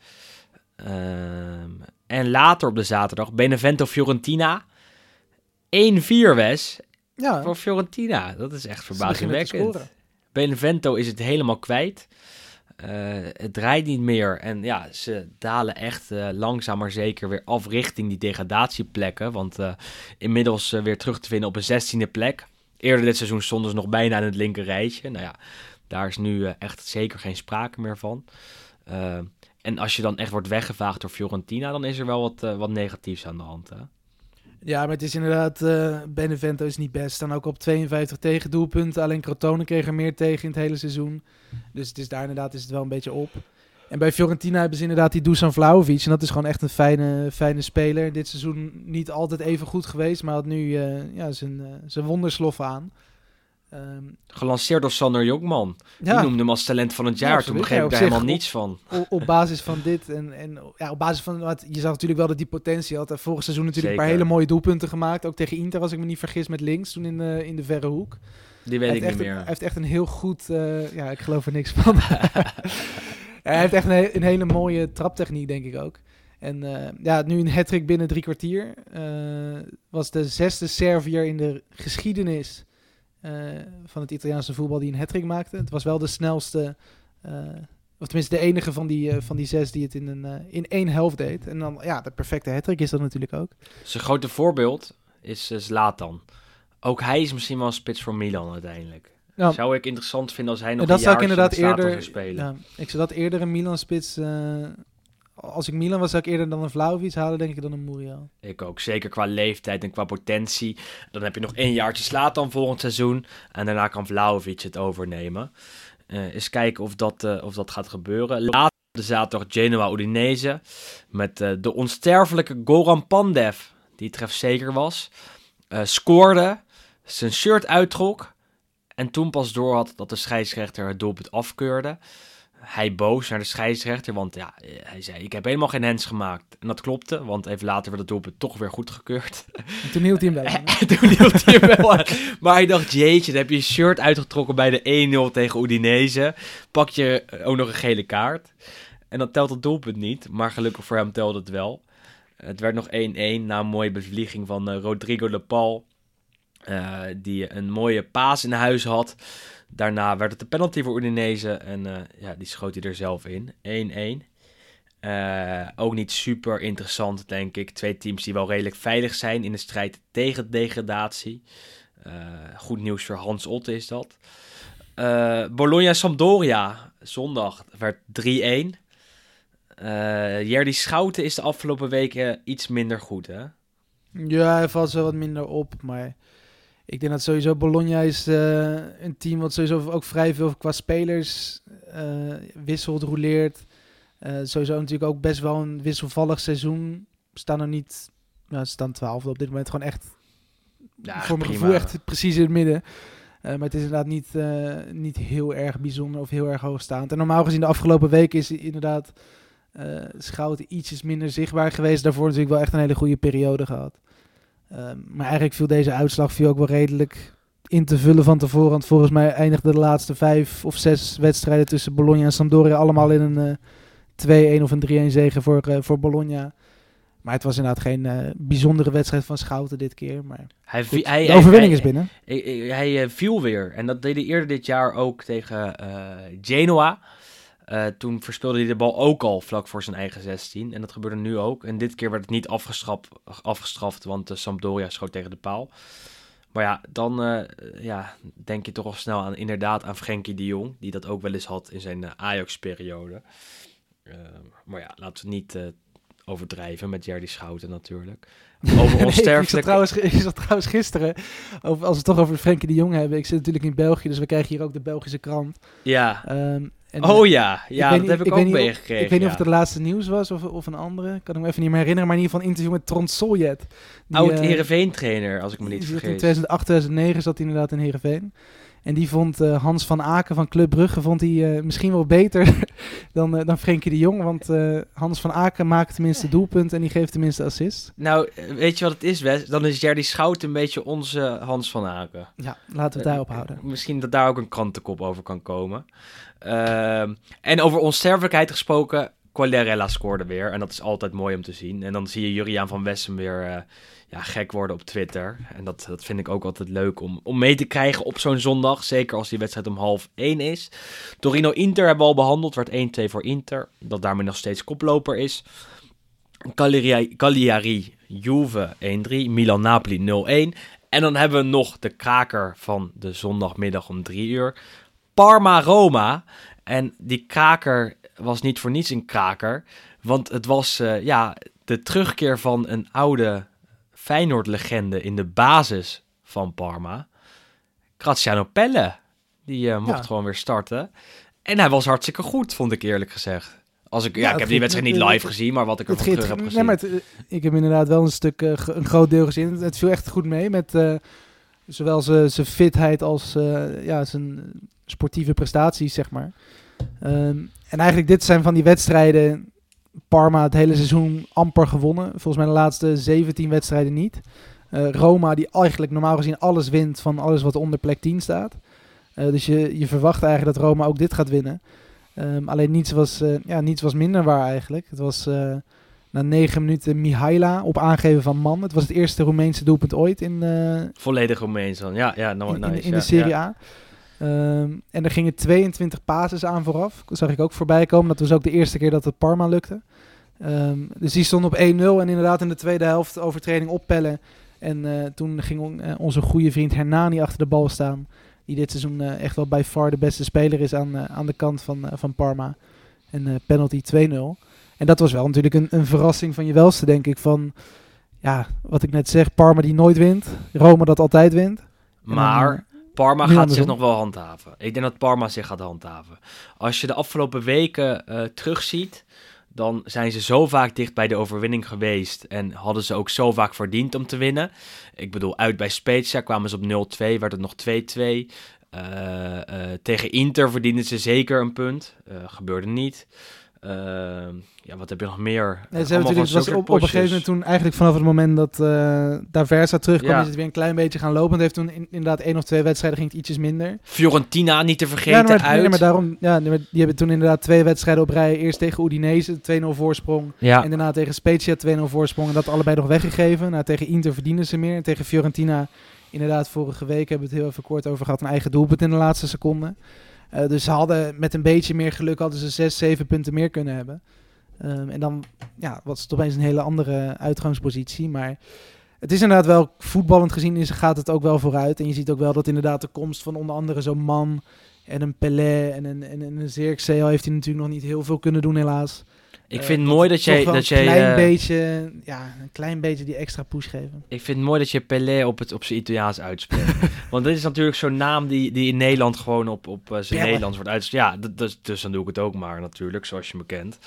A: Ehm, en later op de zaterdag Benevento Fiorentina. 1-4 Wes.
B: ja,
A: Voor Fiorentina. Dat is echt verbazingwekkend. Benevento is het helemaal kwijt. Eh, het draait niet meer. En ja, ze dalen echt eh, langzaam maar zeker weer af richting die degradatieplekken. Want eh, inmiddels weer terug te vinden op een zestiende plek. Eerder dit seizoen stonden ze nog bijna in het linker rijtje. Nou ja, daar is nu echt zeker geen sprake meer van. En als je dan echt wordt weggevaagd door Fiorentina, dan is er wel wat, eh, wat negatiefs aan de hand. Hè?
B: Ja, maar het is inderdaad, eh, Benevento is niet best. Staan ook op 52 tegendoelpunten. Alleen Crotone kreeg er meer tegen in het hele seizoen. Dus het is daar inderdaad is het wel een beetje op. En bij Fiorentina hebben ze inderdaad die Dusan Vlahovic. En dat is gewoon echt een fijne, fijne speler. Dit seizoen niet altijd even goed geweest, maar had nu eh, ja, zijn, zijn wondersloffen aan. Ehm,
A: Gelanceerd door Sander Jongman. Die noemde hem als talent van het
B: Ja,
A: jaar. Toen begreep ik daar helemaal
B: op-
A: niets van.
B: op, op basis van dit en, en ja, op basis van wat je zag natuurlijk wel dat die potentie had. Hij vorig seizoen natuurlijk een paar hele mooie doelpunten gemaakt. Ook tegen Inter, als ik me niet vergis, met links toen in de, in de verre hoek.
A: Die weet
B: hij,
A: ik niet
B: een-
A: meer.
B: hij heeft echt een heel goed. eh, ja, ik geloof er niks van. hij heeft echt een, he- een hele mooie traptechniek, denk ik ook. En eh, ja, nu een hat binnen drie kwartier. Eh, was de zesde Serviër in de geschiedenis van het Italiaanse voetbal die een hat maakte. Het was wel de snelste. eh, of tenminste de enige van die, eh, van die zes die het in, een, eh, in één helft deed. En dan, ja, de perfecte hat is dat natuurlijk ook.
A: Zijn grote voorbeeld is eh, Zlatan. Ook hij is misschien wel een spits voor Milan uiteindelijk. Zou ik interessant vinden als hij nog
B: En dat
A: een
B: zou ik inderdaad eerder.
A: zou spelen.
B: Ja, ik zou dat eerder een Milan-spits. eh, als ik Milan was, zou ik eerder dan een Vlaovic halen, denk ik, dan een Muriel.
A: Ik ook. Zeker qua leeftijd en qua potentie. Dan heb je nog één jaartje Zlatan volgend seizoen. En daarna kan Vlaovic het overnemen. Eh eens kijken of dat, eh, of dat gaat gebeuren. Later de zaterdag Genoa Udinese. Met eh, de onsterfelijke Goran Pandev. Die trefzeker was. Scoorde. Zijn shirt uittrok. En toen pas door had dat de scheidsrechter het doelpunt afkeurde. Hij boos naar de scheidsrechter, want ja, eh, hij zei: Ik heb helemaal geen hands gemaakt. En dat klopte, want even later werd het doelpunt toch weer goedgekeurd.
B: En toen hield hij hem wel. aan,
A: toen hield hij hem wel aan. Maar hij dacht: Jeetje, dan heb je je shirt uitgetrokken bij de 1-0 tegen Udinese. Pak je eh, ook nog een gele kaart. En dan telt het doelpunt niet, maar gelukkig voor hem telde het wel. Het werd nog 1-1 na een mooie bevlieging van eh, Rodrigo de Paul. die een mooie paas in huis had. Daarna werd het de penalty voor Udinese. En eh, ja, die schoot hij er zelf in. 1-1. Eh, ook niet super interessant, denk ik. Twee teams die wel redelijk veilig zijn in de strijd tegen degradatie. Eh, goed nieuws voor Hans Otte is dat. Bologna-Sampdoria, zondag, werd 3-1. Eh Jerdy Schouten is de afgelopen weken iets minder goed, hè?
B: Ja, hij valt zo wat minder op. Maar ik denk dat sowieso Bologna is eh, een team wat sowieso ook vrij veel qua spelers eh, wisselt, roleert. Eh, sowieso natuurlijk ook best wel een wisselvallig seizoen. Staan er niet... Nou, ze staan twaalfde op dit moment. Gewoon echt,
A: Ja,
B: voor mijn gevoel, echt precies in het midden. Maar het is inderdaad niet, niet heel erg bijzonder of heel erg hoogstaand. En normaal gezien de afgelopen weken is inderdaad eh Schouten ietsjes minder zichtbaar geweest. Daarvoor natuurlijk wel echt een hele goede periode gehad. Ehm, maar eigenlijk viel deze uitslag viel ook wel redelijk in te vullen van tevoren. Want volgens mij eindigden de laatste vijf of zes wedstrijden tussen Bologna en Sampdoria allemaal in een eh 2-1 of een 3-1 zege voor, eh, voor Bologna. Maar het was inderdaad geen eh, bijzondere wedstrijd van Schouten dit keer. Maar
A: Hij,
B: goed,
A: hij,
B: de overwinning
A: hij-
B: is binnen.
A: Hij, hij- viel weer. En dat deed hij eerder dit jaar ook tegen Genoa. Eh, toen verspeelde hij de bal ook al vlak voor zijn eigen 16. En dat gebeurde nu ook. En dit keer werd het niet afgestraft, afgestraft want de Sampdoria schoot tegen de paal. Maar ja, dan eh, ja, denk je toch al snel aan, inderdaad aan Frenkie de Jong. Die dat ook wel eens had in zijn eh, Ajax-periode. Eh, maar ja, laten we niet eh, overdrijven met Jerdy Schouten natuurlijk. Over
B: Nee, ik, zat trouwens, ik zat trouwens gisteren, over, als we het toch over Frenkie de Jong hebben. Ik zit natuurlijk in België, dus we krijgen hier ook de Belgische krant.
A: Ja.
B: Ehm, en,
A: Oh ja, ja,
B: weet
A: dat
B: niet-
A: heb ik, ook meegekregen.
B: Ik weet niet
A: ja.
B: of het het laatste nieuws was of, of een andere. Kan ik me even niet meer herinneren. Maar in ieder geval een interview met Trond Soljet.
A: Oud
B: eh,
A: Heerenveen-trainer, als ik me niet vergis.
B: In 2008, 2009 zat hij inderdaad in Heerenveen. En die vond eh, Hans van Aken van Club Brugge vond hij, eh, misschien wel beter dan, eh, dan Frenkie de Jong. Want eh, Hans van Aken maakt tenminste doelpunt en die geeft tenminste assist.
A: Nou, weet je wat het is, Wes? Dan is Jerdy Schout een beetje onze Hans van Aken.
B: Ja, laten we het daarop houden.
A: Misschien dat daar ook een krantenkop over kan komen. Ehm, en over onsterfelijkheid gesproken, Quagliarella scoorde weer. En dat is altijd mooi om te zien. En dan zie je Juriaan van Wessem weer eh, ja, gek worden op Twitter. En dat, dat vind ik ook altijd leuk om, om mee te krijgen op zo'n zondag. Zeker als die wedstrijd om half 1 is. Torino-Inter hebben we al behandeld. Werd 1-2 voor Inter. Dat daarmee nog steeds koploper is. Cagliari, Juve 1-3. Milan-Napoli 0-1. En dan hebben we nog de kraker van de zondagmiddag om 3 uur. Parma-Roma. En die kraker was niet voor niets een kraker. Want het was eh, ja, de terugkeer van een oude Feyenoord-legende in de basis van Parma. Graziano Pelle. Die eh, mocht
B: Ja.
A: gewoon weer starten. En hij was hartstikke goed, vond ik eerlijk gezegd. Als ik, ja,
B: Ja,
A: ik heb die wedstrijd niet
B: het-
A: live gezien, maar wat ik ervan terug heb
B: nee,
A: gezien.
B: maar het, eh, ik heb inderdaad wel een stuk, eh, een groot deel gezien. Het, viel echt goed mee met eh, zowel zijn zijn fitheid als ja, zijn sportieve prestaties, zeg maar. Ehm, en eigenlijk dit zijn van die wedstrijden, Parma het hele seizoen amper gewonnen. Volgens mij de laatste 17 wedstrijden niet. Eh, Roma die eigenlijk normaal gezien alles wint van alles wat onder plek 10 staat. Eh, dus je, je verwacht eigenlijk dat Roma ook dit gaat winnen. Ehm, alleen niets was, eh, ja, niets was minder waar eigenlijk. Het was na negen minuten Mihaila op aangeven van Man. Het was het eerste Roemeense doelpunt ooit in,
A: Volledig Romeins dan. Ja, ja,
B: in, in-
A: nice,
B: in
A: ja,
B: de Serie
A: ja.
B: A. Ehm, en er gingen 22 passes aan vooraf. Dat zag ik ook voorbij komen. Dat was ook de eerste keer dat het Parma lukte. Ehm, dus die stond op 1-0 en inderdaad in de tweede helft overtreding oppellen. En eh, toen ging on- eh, onze goede vriend Hernani achter de bal staan. Die dit seizoen eh, echt wel bij far de beste speler is aan, aan de kant van, van Parma. En penalty 2-0. En dat was wel natuurlijk een, een verrassing van je welste, denk ik. Van, ja, wat ik net zeg, Parma die nooit wint. Roma dat altijd wint.
A: Maar Parma gaat
B: andersom.
A: zich nog wel handhaven. Ik denk dat Parma zich gaat handhaven. Als je de afgelopen weken eh, terugziet, dan zijn ze zo vaak dicht bij de overwinning geweest. En hadden ze ook zo vaak verdiend om te winnen. Ik bedoel, uit bij Spezia kwamen ze op 0-2, werd het nog 2-2. Eh, eh, tegen Inter verdienden ze zeker een punt. Eh, gebeurde niet. Eh, ja, wat heb je nog meer?
B: Nee, ze hebben natuurlijk, was op, op een gegeven moment toen eigenlijk vanaf het moment dat eh Daversa terugkwam,
A: Ja.
B: is het weer een klein beetje gaan lopen. Het heeft toen in- inderdaad één of twee wedstrijden ging het ietsjes minder.
A: Fiorentina niet te vergeten
B: ja, maar,
A: uit.
B: nee, maar daarom, ja, die hebben toen inderdaad twee wedstrijden op rij. Eerst tegen Udinese, 2-0 voorsprong.
A: ja.
B: En daarna tegen Spezia 2-0 voorsprong. En dat allebei nog weggegeven. Nou, tegen Inter verdienen ze meer. En tegen Fiorentina, inderdaad, vorige week hebben we het heel even kort over gehad. Een eigen doelpunt in de laatste seconde. Eh, dus ze hadden met een beetje meer geluk hadden ze 6, 7 punten meer kunnen hebben. Ehm, en dan ja, was het opeens een hele andere uitgangspositie. Maar het is inderdaad wel voetballend gezien is, gaat het ook wel vooruit. En je ziet ook wel dat inderdaad de komst van onder andere zo'n man en een Pelé en een, en een Zirkzee al heeft hij natuurlijk nog niet heel veel kunnen doen helaas.
A: Ik
B: Eh,
A: vind het mooi dat jij... Dat jij
B: een klein
A: eh,
B: beetje, ja, een klein beetje die extra push geven.
A: Ik vind het mooi dat je Pelé op, het, op zijn Italiaans uitspreekt. Want dit is natuurlijk zo'n naam die, die in Nederland gewoon op, op eh, zijn
B: Pelle.
A: Nederlands wordt uitgesproken. Ja, dat, dus, dus dan doe ik het ook maar natuurlijk, zoals je me kent.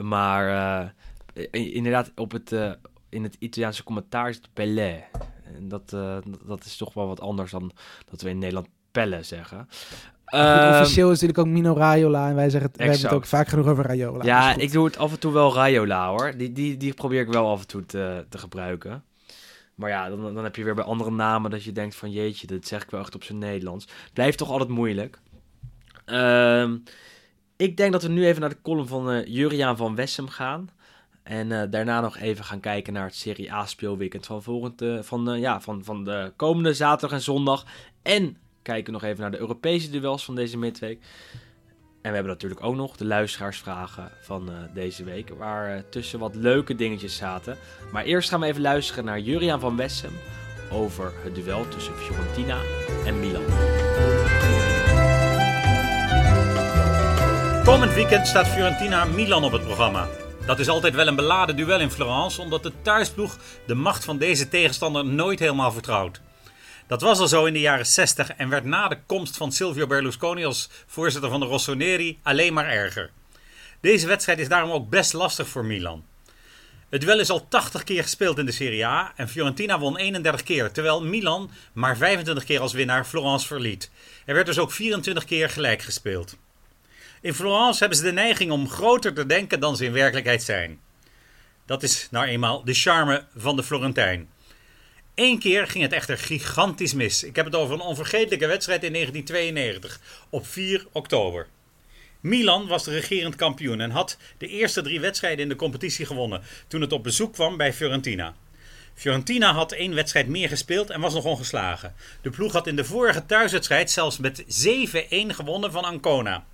A: Maar i- inderdaad, op het, in het Italiaanse commentaar is het Pelé. En dat, dat- dat is toch wel wat anders dan dat we in Nederland Pelle zeggen.
B: Goed,
A: Ehm,
B: officieel is natuurlijk ook Mino Raiola en wij, zeggen het, wij hebben het ook vaak genoeg over Raiola.
A: ja,
B: Dus
A: ik doe het af en toe wel Raiola hoor. Die, die, die probeer ik wel af en toe te, te gebruiken. Maar ja, dan, dan heb je weer bij andere namen dat je denkt van jeetje, dat zeg ik wel echt op zijn Nederlands. Blijft toch altijd moeilijk. Ehm, ik denk dat we nu even naar de column van eh Juriaan van Wessem gaan. En eh, daarna nog even gaan kijken naar het Serie A speelweekend van, volgend, eh, van, ja, van, van de komende zaterdag en zondag. En kijken nog even naar de Europese duels van deze midweek. En we hebben natuurlijk ook nog de luisteraarsvragen van eh, deze week, waar eh, tussen wat leuke dingetjes zaten. Maar eerst gaan we even luisteren naar Juriaan van Wessem over het duel tussen Fiorentina en Milan.
C: Komend weekend staat Fiorentina Milan op het programma. Dat is altijd wel een beladen duel in Florence, omdat de thuisploeg de macht van deze tegenstander nooit helemaal vertrouwt. Dat was al zo in de jaren 60 en werd na de komst van Silvio Berlusconi als voorzitter van de Rossoneri alleen maar erger. Deze wedstrijd is daarom ook best lastig voor Milan. Het duel is al 80 keer gespeeld in de Serie A en Fiorentina won 31 keer, terwijl Milan maar 25 keer als winnaar Florence verliet. Er werd dus ook 24 keer gelijk gespeeld. In Florence hebben ze de neiging om groter te denken dan ze in werkelijkheid zijn. Dat is nou eenmaal de charme van de Florentijn. Eén keer ging het echter gigantisch mis. Ik heb het over een onvergetelijke wedstrijd in 1992, op 4 oktober. Milan was de regerend kampioen en had de eerste drie wedstrijden in de competitie gewonnen toen het op bezoek kwam bij Fiorentina. Fiorentina had één wedstrijd meer gespeeld en was nog ongeslagen. De ploeg had in de vorige thuiswedstrijd zelfs met 7-1 gewonnen van Ancona.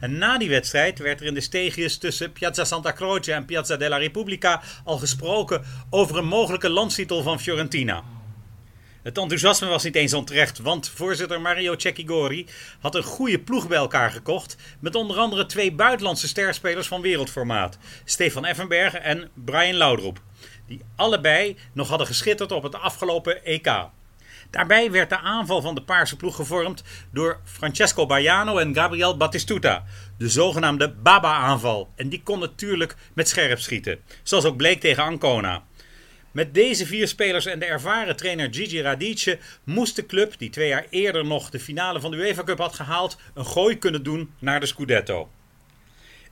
C: En na die wedstrijd werd er in de steegjes tussen Piazza Santa Croce en Piazza della Repubblica al gesproken over een mogelijke landstitel van Fiorentina. Het enthousiasme was niet eens onterecht, want voorzitter Mario Cecchigori had een goede ploeg bij elkaar gekocht. Met onder andere twee buitenlandse sterspelers van wereldformaat: Stefan Effenberg en Brian Laudrup. Die allebei nog hadden geschitterd op het afgelopen EK. Daarbij werd de aanval van de Paarse ploeg gevormd door Francesco Baiano en Gabriel Battistuta. De zogenaamde Baba-aanval. En die kon natuurlijk met scherp schieten. Zoals ook bleek tegen Ancona. Met deze vier spelers en de ervaren trainer Gigi Radice moest de club, die twee jaar eerder nog de finale van de UEFA Cup had gehaald, een gooi kunnen doen naar de Scudetto.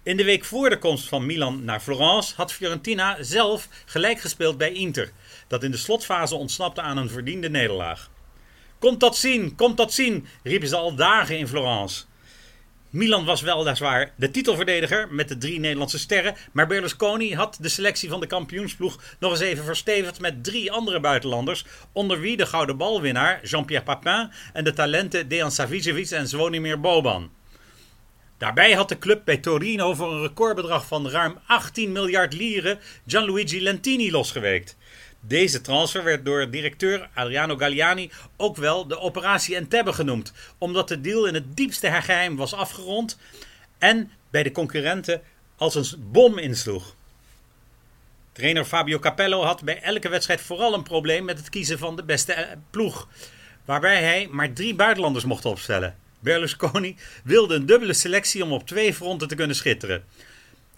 C: In de week voor de komst van Milan naar Florence had Fiorentina zelf gelijk gespeeld bij Inter, dat in de slotfase ontsnapte aan een verdiende nederlaag. Komt dat zien, komt dat zien, riepen ze al dagen in Florence. Milan was weliswaar de titelverdediger met de drie Nederlandse sterren, maar Berlusconi had de selectie van de kampioensploeg nog eens even verstevigd met drie andere buitenlanders, onder wie de gouden balwinnaar Jean-Pierre Papin en de talenten Dejan Savicevic en Zvonimir Boban. Daarbij had de club bij Torino voor een recordbedrag van ruim 18 miljard lieren Gianluigi Lentini losgeweekt. Deze transfer werd door directeur Adriano Galliani ook wel de operatie Entebbe genoemd, omdat de deal in het diepste geheim was afgerond en bij de concurrenten als een bom insloeg. Trainer Fabio Capello had bij elke wedstrijd vooral een probleem met het kiezen van de beste eh, ploeg, waarbij hij maar drie buitenlanders mocht opstellen. Berlusconi wilde een dubbele selectie om op twee fronten te kunnen schitteren.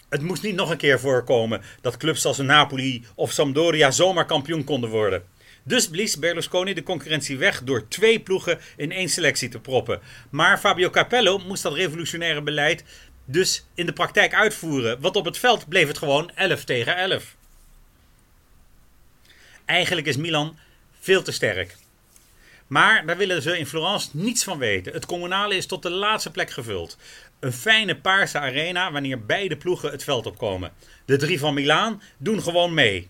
C: Het moest niet nog een keer voorkomen dat clubs als Napoli of Sampdoria zomaar kampioen konden worden. Dus blies Berlusconi de concurrentie weg door twee ploegen in één selectie te proppen. Maar Fabio Capello moest dat revolutionaire beleid dus in de praktijk uitvoeren. Want op het veld bleef het gewoon 11 tegen 11. Eigenlijk is Milan veel te sterk. Maar daar willen ze in Florence niets van weten. Het communale is tot de laatste plek gevuld. Een fijne paarse arena wanneer beide ploegen het veld opkomen. De drie van Milaan doen gewoon mee.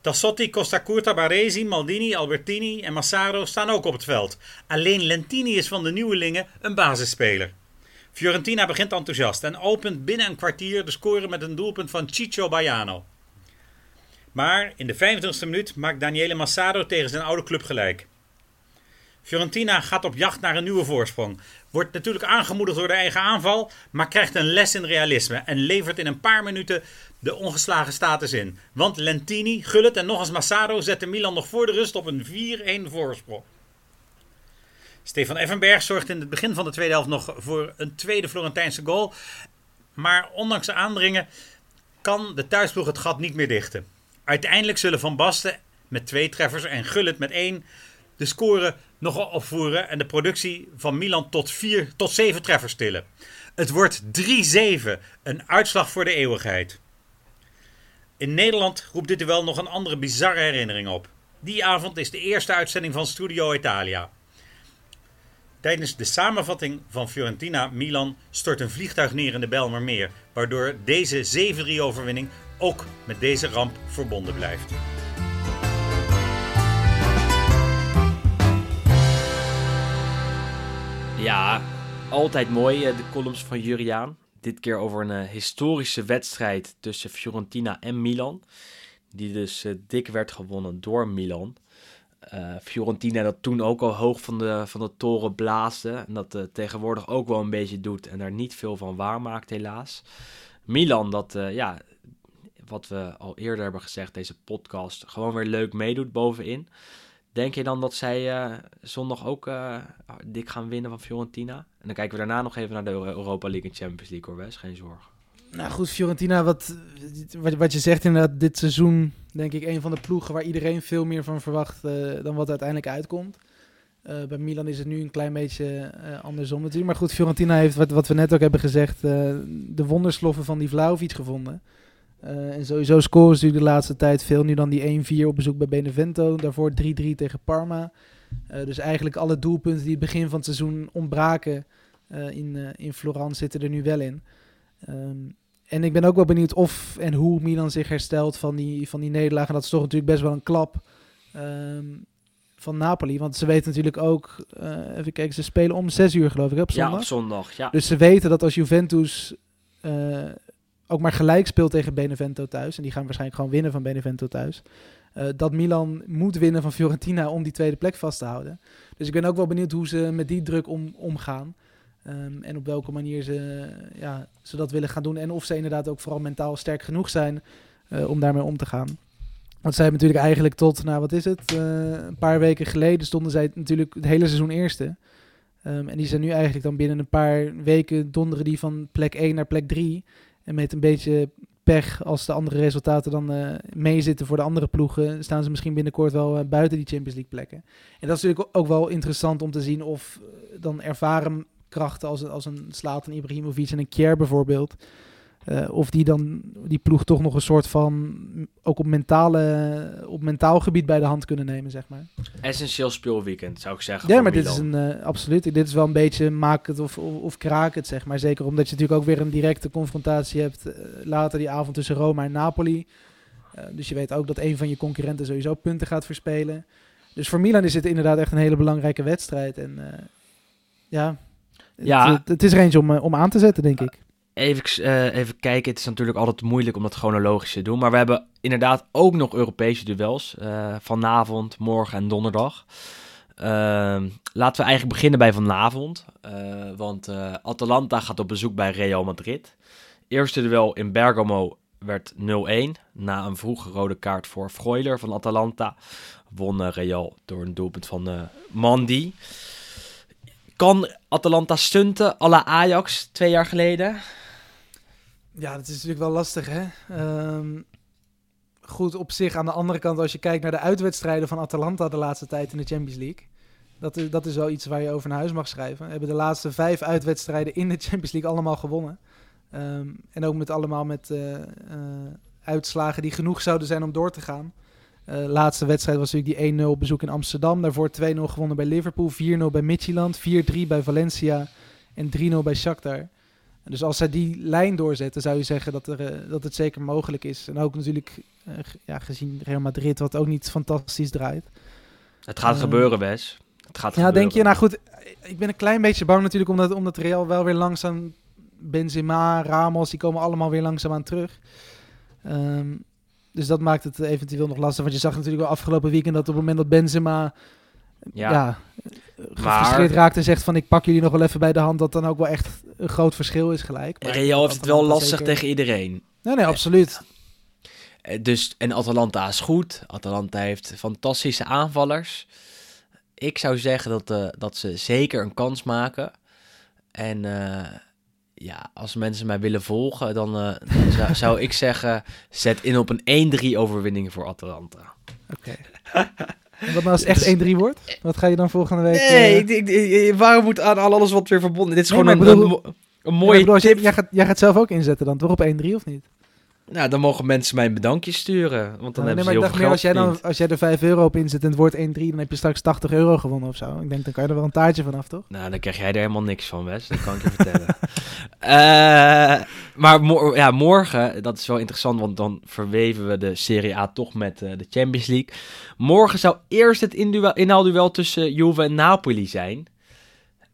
C: Tassotti, Costa Curta, Baresi, Maldini, Albertini en Massaro staan ook op het veld. Alleen Lentini is van de nieuwelingen een basisspeler. Fiorentina begint enthousiast en opent binnen een kwartier de score met een doelpunt van Ciccio Baiano. Maar in de 25e minuut maakt Daniele Massaro tegen zijn oude club gelijk. Fiorentina gaat op jacht naar een nieuwe voorsprong. Wordt natuurlijk aangemoedigd door de eigen aanval, maar krijgt een les in realisme en levert in een paar minuten de ongeslagen status in. Want Lentini, Gullit en nog eens Massaro zetten Milan nog voor de rust op een 4-1 voorsprong. Stefan Effenberg zorgt in het begin van de tweede helft nog voor een tweede Florentijnse goal. Maar ondanks de aandringen kan de thuisploeg het gat niet meer dichten. Uiteindelijk zullen Van Basten met twee treffers en Gullit met één de score nog opvoeren en de productie van Milan tot, vier, tot zeven treffers tillen. Het wordt 3-7, een uitslag voor de eeuwigheid. In Nederland roept dit wel nog een andere bizarre herinnering op. Die avond is de eerste uitzending van Studio Italia. Tijdens de samenvatting van Fiorentina-Milan stort een vliegtuig neer in de Belmermeer, waardoor deze 7-3 overwinning ook met deze ramp verbonden blijft.
A: Ja, altijd mooi, eh, de columns van Juriaan. Dit keer over een eh, historische wedstrijd tussen Fiorentina en Milan. Die dus eh, dik werd gewonnen door Milan. Fiorentina dat toen ook al hoog van de, van de toren blaasde. En dat tegenwoordig ook wel een beetje doet. En daar niet veel van waar maakt helaas. Milan dat, ja, wat we al eerder hebben gezegd, deze podcast, gewoon weer leuk meedoet bovenin. Denk je dan dat zij uh, zondag ook uh, dik gaan winnen van Fiorentina? En dan kijken we daarna nog even naar de Europa League en Champions League hoor, Wes. Geen zorgen.
B: Nou goed, Fiorentina, wat, wat, je zegt inderdaad, dit seizoen denk ik een van de ploegen waar iedereen veel meer van verwacht uh, dan wat uiteindelijk uitkomt. bij Milan is het nu een klein beetje andersom natuurlijk. Maar goed, Fiorentina heeft, wat, wat we net ook hebben gezegd, de wondersloffen van die Vlaovic gevonden. Uh, en sowieso scoren ze de laatste tijd veel. Nu dan die 1-4 op bezoek bij Benevento. Daarvoor 3-3 tegen Parma. Uh, dus eigenlijk alle doelpunten die het begin van het seizoen ontbraken uh, in, in Florence zitten er nu wel in. Um, en ik ben ook wel benieuwd of en hoe Milan zich herstelt van die, van die nederlaag. En dat is toch natuurlijk best wel een klap um, van Napoli. Want ze weten natuurlijk ook, even kijken, ze spelen om 6 uur geloof ik op zondag.
A: Ja, op zondag. Ja.
B: Dus ze weten dat als Juventus ook maar gelijk speelt tegen Benevento thuis, en die gaan waarschijnlijk gewoon winnen van Benevento thuis, uh, dat Milan moet winnen van Fiorentina om die tweede plek vast te houden. Dus ik ben ook wel benieuwd hoe ze met die druk om, omgaan. Um, en op welke manier ze, ja, ze dat willen gaan doen. En of ze inderdaad ook vooral mentaal sterk genoeg zijn uh, om daarmee om te gaan. Want zij hebben natuurlijk eigenlijk tot, nou wat is het, uh, een paar weken geleden stonden zij natuurlijk het hele seizoen eerste. Um, en die zijn nu eigenlijk dan binnen een paar weken donderen die van plek 1 naar plek 3. En met een beetje pech, als de andere resultaten dan uh, meezitten voor de andere ploegen, staan ze misschien binnenkort wel uh, buiten die Champions League plekken. En dat is natuurlijk ook wel interessant om te zien of uh, dan ervaren krachten als, als een Slatan Ibrahimovic en een Kier bijvoorbeeld, uh, of die dan die ploeg toch nog een soort van ook op, mentale, op mentaal gebied bij de hand kunnen nemen, zeg maar.
A: Essentieel speelweekend, zou ik zeggen.
B: Ja, maar dit is een uh, absoluut. Dit is wel een beetje maak het of, of, of kraak het, zeg maar. Zeker omdat je natuurlijk ook weer een directe confrontatie hebt uh, later die avond tussen Roma en Napoli. dus je weet ook dat een van je concurrenten sowieso punten gaat verspelen. Dus voor Milan is het inderdaad echt een hele belangrijke wedstrijd. En ja,
A: ja.
B: Het, het, is er eentje om, om aan te zetten, denk ik.
A: Even, uh, even kijken, het is natuurlijk altijd moeilijk om dat chronologisch te doen. Maar we hebben inderdaad ook nog Europese duels. Uh, vanavond, morgen en donderdag. Uh, laten we eigenlijk beginnen bij vanavond. Uh, want Atalanta gaat op bezoek bij Real Madrid. Eerste duel in Bergamo werd 0-1. Na een vroege rode kaart voor Freuler van Atalanta won Real door een doelpunt van Mandi. Kan Atalanta stunten à la Ajax twee jaar geleden?
B: Ja, dat is natuurlijk wel lastig, hè? Um, goed, op zich aan de andere kant, als je kijkt naar de uitwedstrijden van Atalanta de laatste tijd in de Champions League. Dat is, dat is wel iets waar je over naar huis mag schrijven. We hebben de laatste vijf uitwedstrijden in de Champions League allemaal gewonnen. Um, en ook met allemaal met uh, uh, uitslagen die genoeg zouden zijn om door te gaan. Uh, laatste wedstrijd was natuurlijk die 1-0 bezoek in Amsterdam. Daarvoor 2-0 gewonnen bij Liverpool, 4-0 bij Midtjylland, 4-3 bij Valencia en 3-0 bij Shakhtar. Dus als zij die lijn doorzetten, zou je zeggen dat, er, uh, dat het zeker mogelijk is. En ook natuurlijk uh, ja, gezien Real Madrid, wat ook niet fantastisch draait.
A: Het gaat uh, gebeuren, Wes. Het gaat
B: ja,
A: gebeuren.
B: denk je? Nou goed, ik ben een klein beetje bang natuurlijk, omdat, omdat Real wel weer langzaam... Benzema, Ramos, die komen allemaal weer langzaam aan terug. Um, dus dat maakt het eventueel nog lastig. Want je zag natuurlijk wel afgelopen weekend dat op het moment dat Benzema ja,
A: Ja,
B: gefrustreerd raakt en zegt van ik pak jullie nog wel even bij de hand, dat dan ook wel echt een groot verschil is gelijk. Maar
A: Real heeft het wel lastig
B: zeker-
A: tegen iedereen.
B: Nee, nee, absoluut.
A: Eh, Dus, en Atalanta is goed. Atalanta heeft fantastische aanvallers. Ik zou zeggen dat, eh, dat ze zeker een kans maken. En eh, ja, als mensen mij willen volgen, dan, eh, dan zou, zou ik zeggen: zet in op een 1-3 overwinning voor Atalanta.
B: Oké. En Wat nou als het echt 1-3 wordt? Wat ga je dan volgende week...
A: Dus- Nee,
B: eh,
A: ik, ik, waarom moet aan alles wat weer verbonden? Dit is
B: Nee,
A: gewoon een,
B: bedoel-
A: een, een mooie
B: bedoel, als jij-
A: tip.
B: Jij gaat, jij gaat zelf ook inzetten dan, toch op 1-3 of niet?
A: Nou, dan mogen mensen mij een bedankje sturen. Want dan
B: nee,
A: hebben
B: maar
A: ze
B: ik
A: heel
B: dacht meer, als jij, dan, als jij er 5 euro op inzet en het wordt 1-3, dan heb je straks 80 euro gewonnen of zo. Ik denk, dan kan je er wel een taartje vanaf, toch?
A: Nou, dan krijg jij er helemaal niks van, Wes. Dat kan ik je vertellen. Eh, maar mo- ja, morgen, dat is wel interessant, want dan verweven we de Serie A toch met eh, de Champions League. Morgen zou eerst het inhaalduel tussen Juve en Napoli zijn.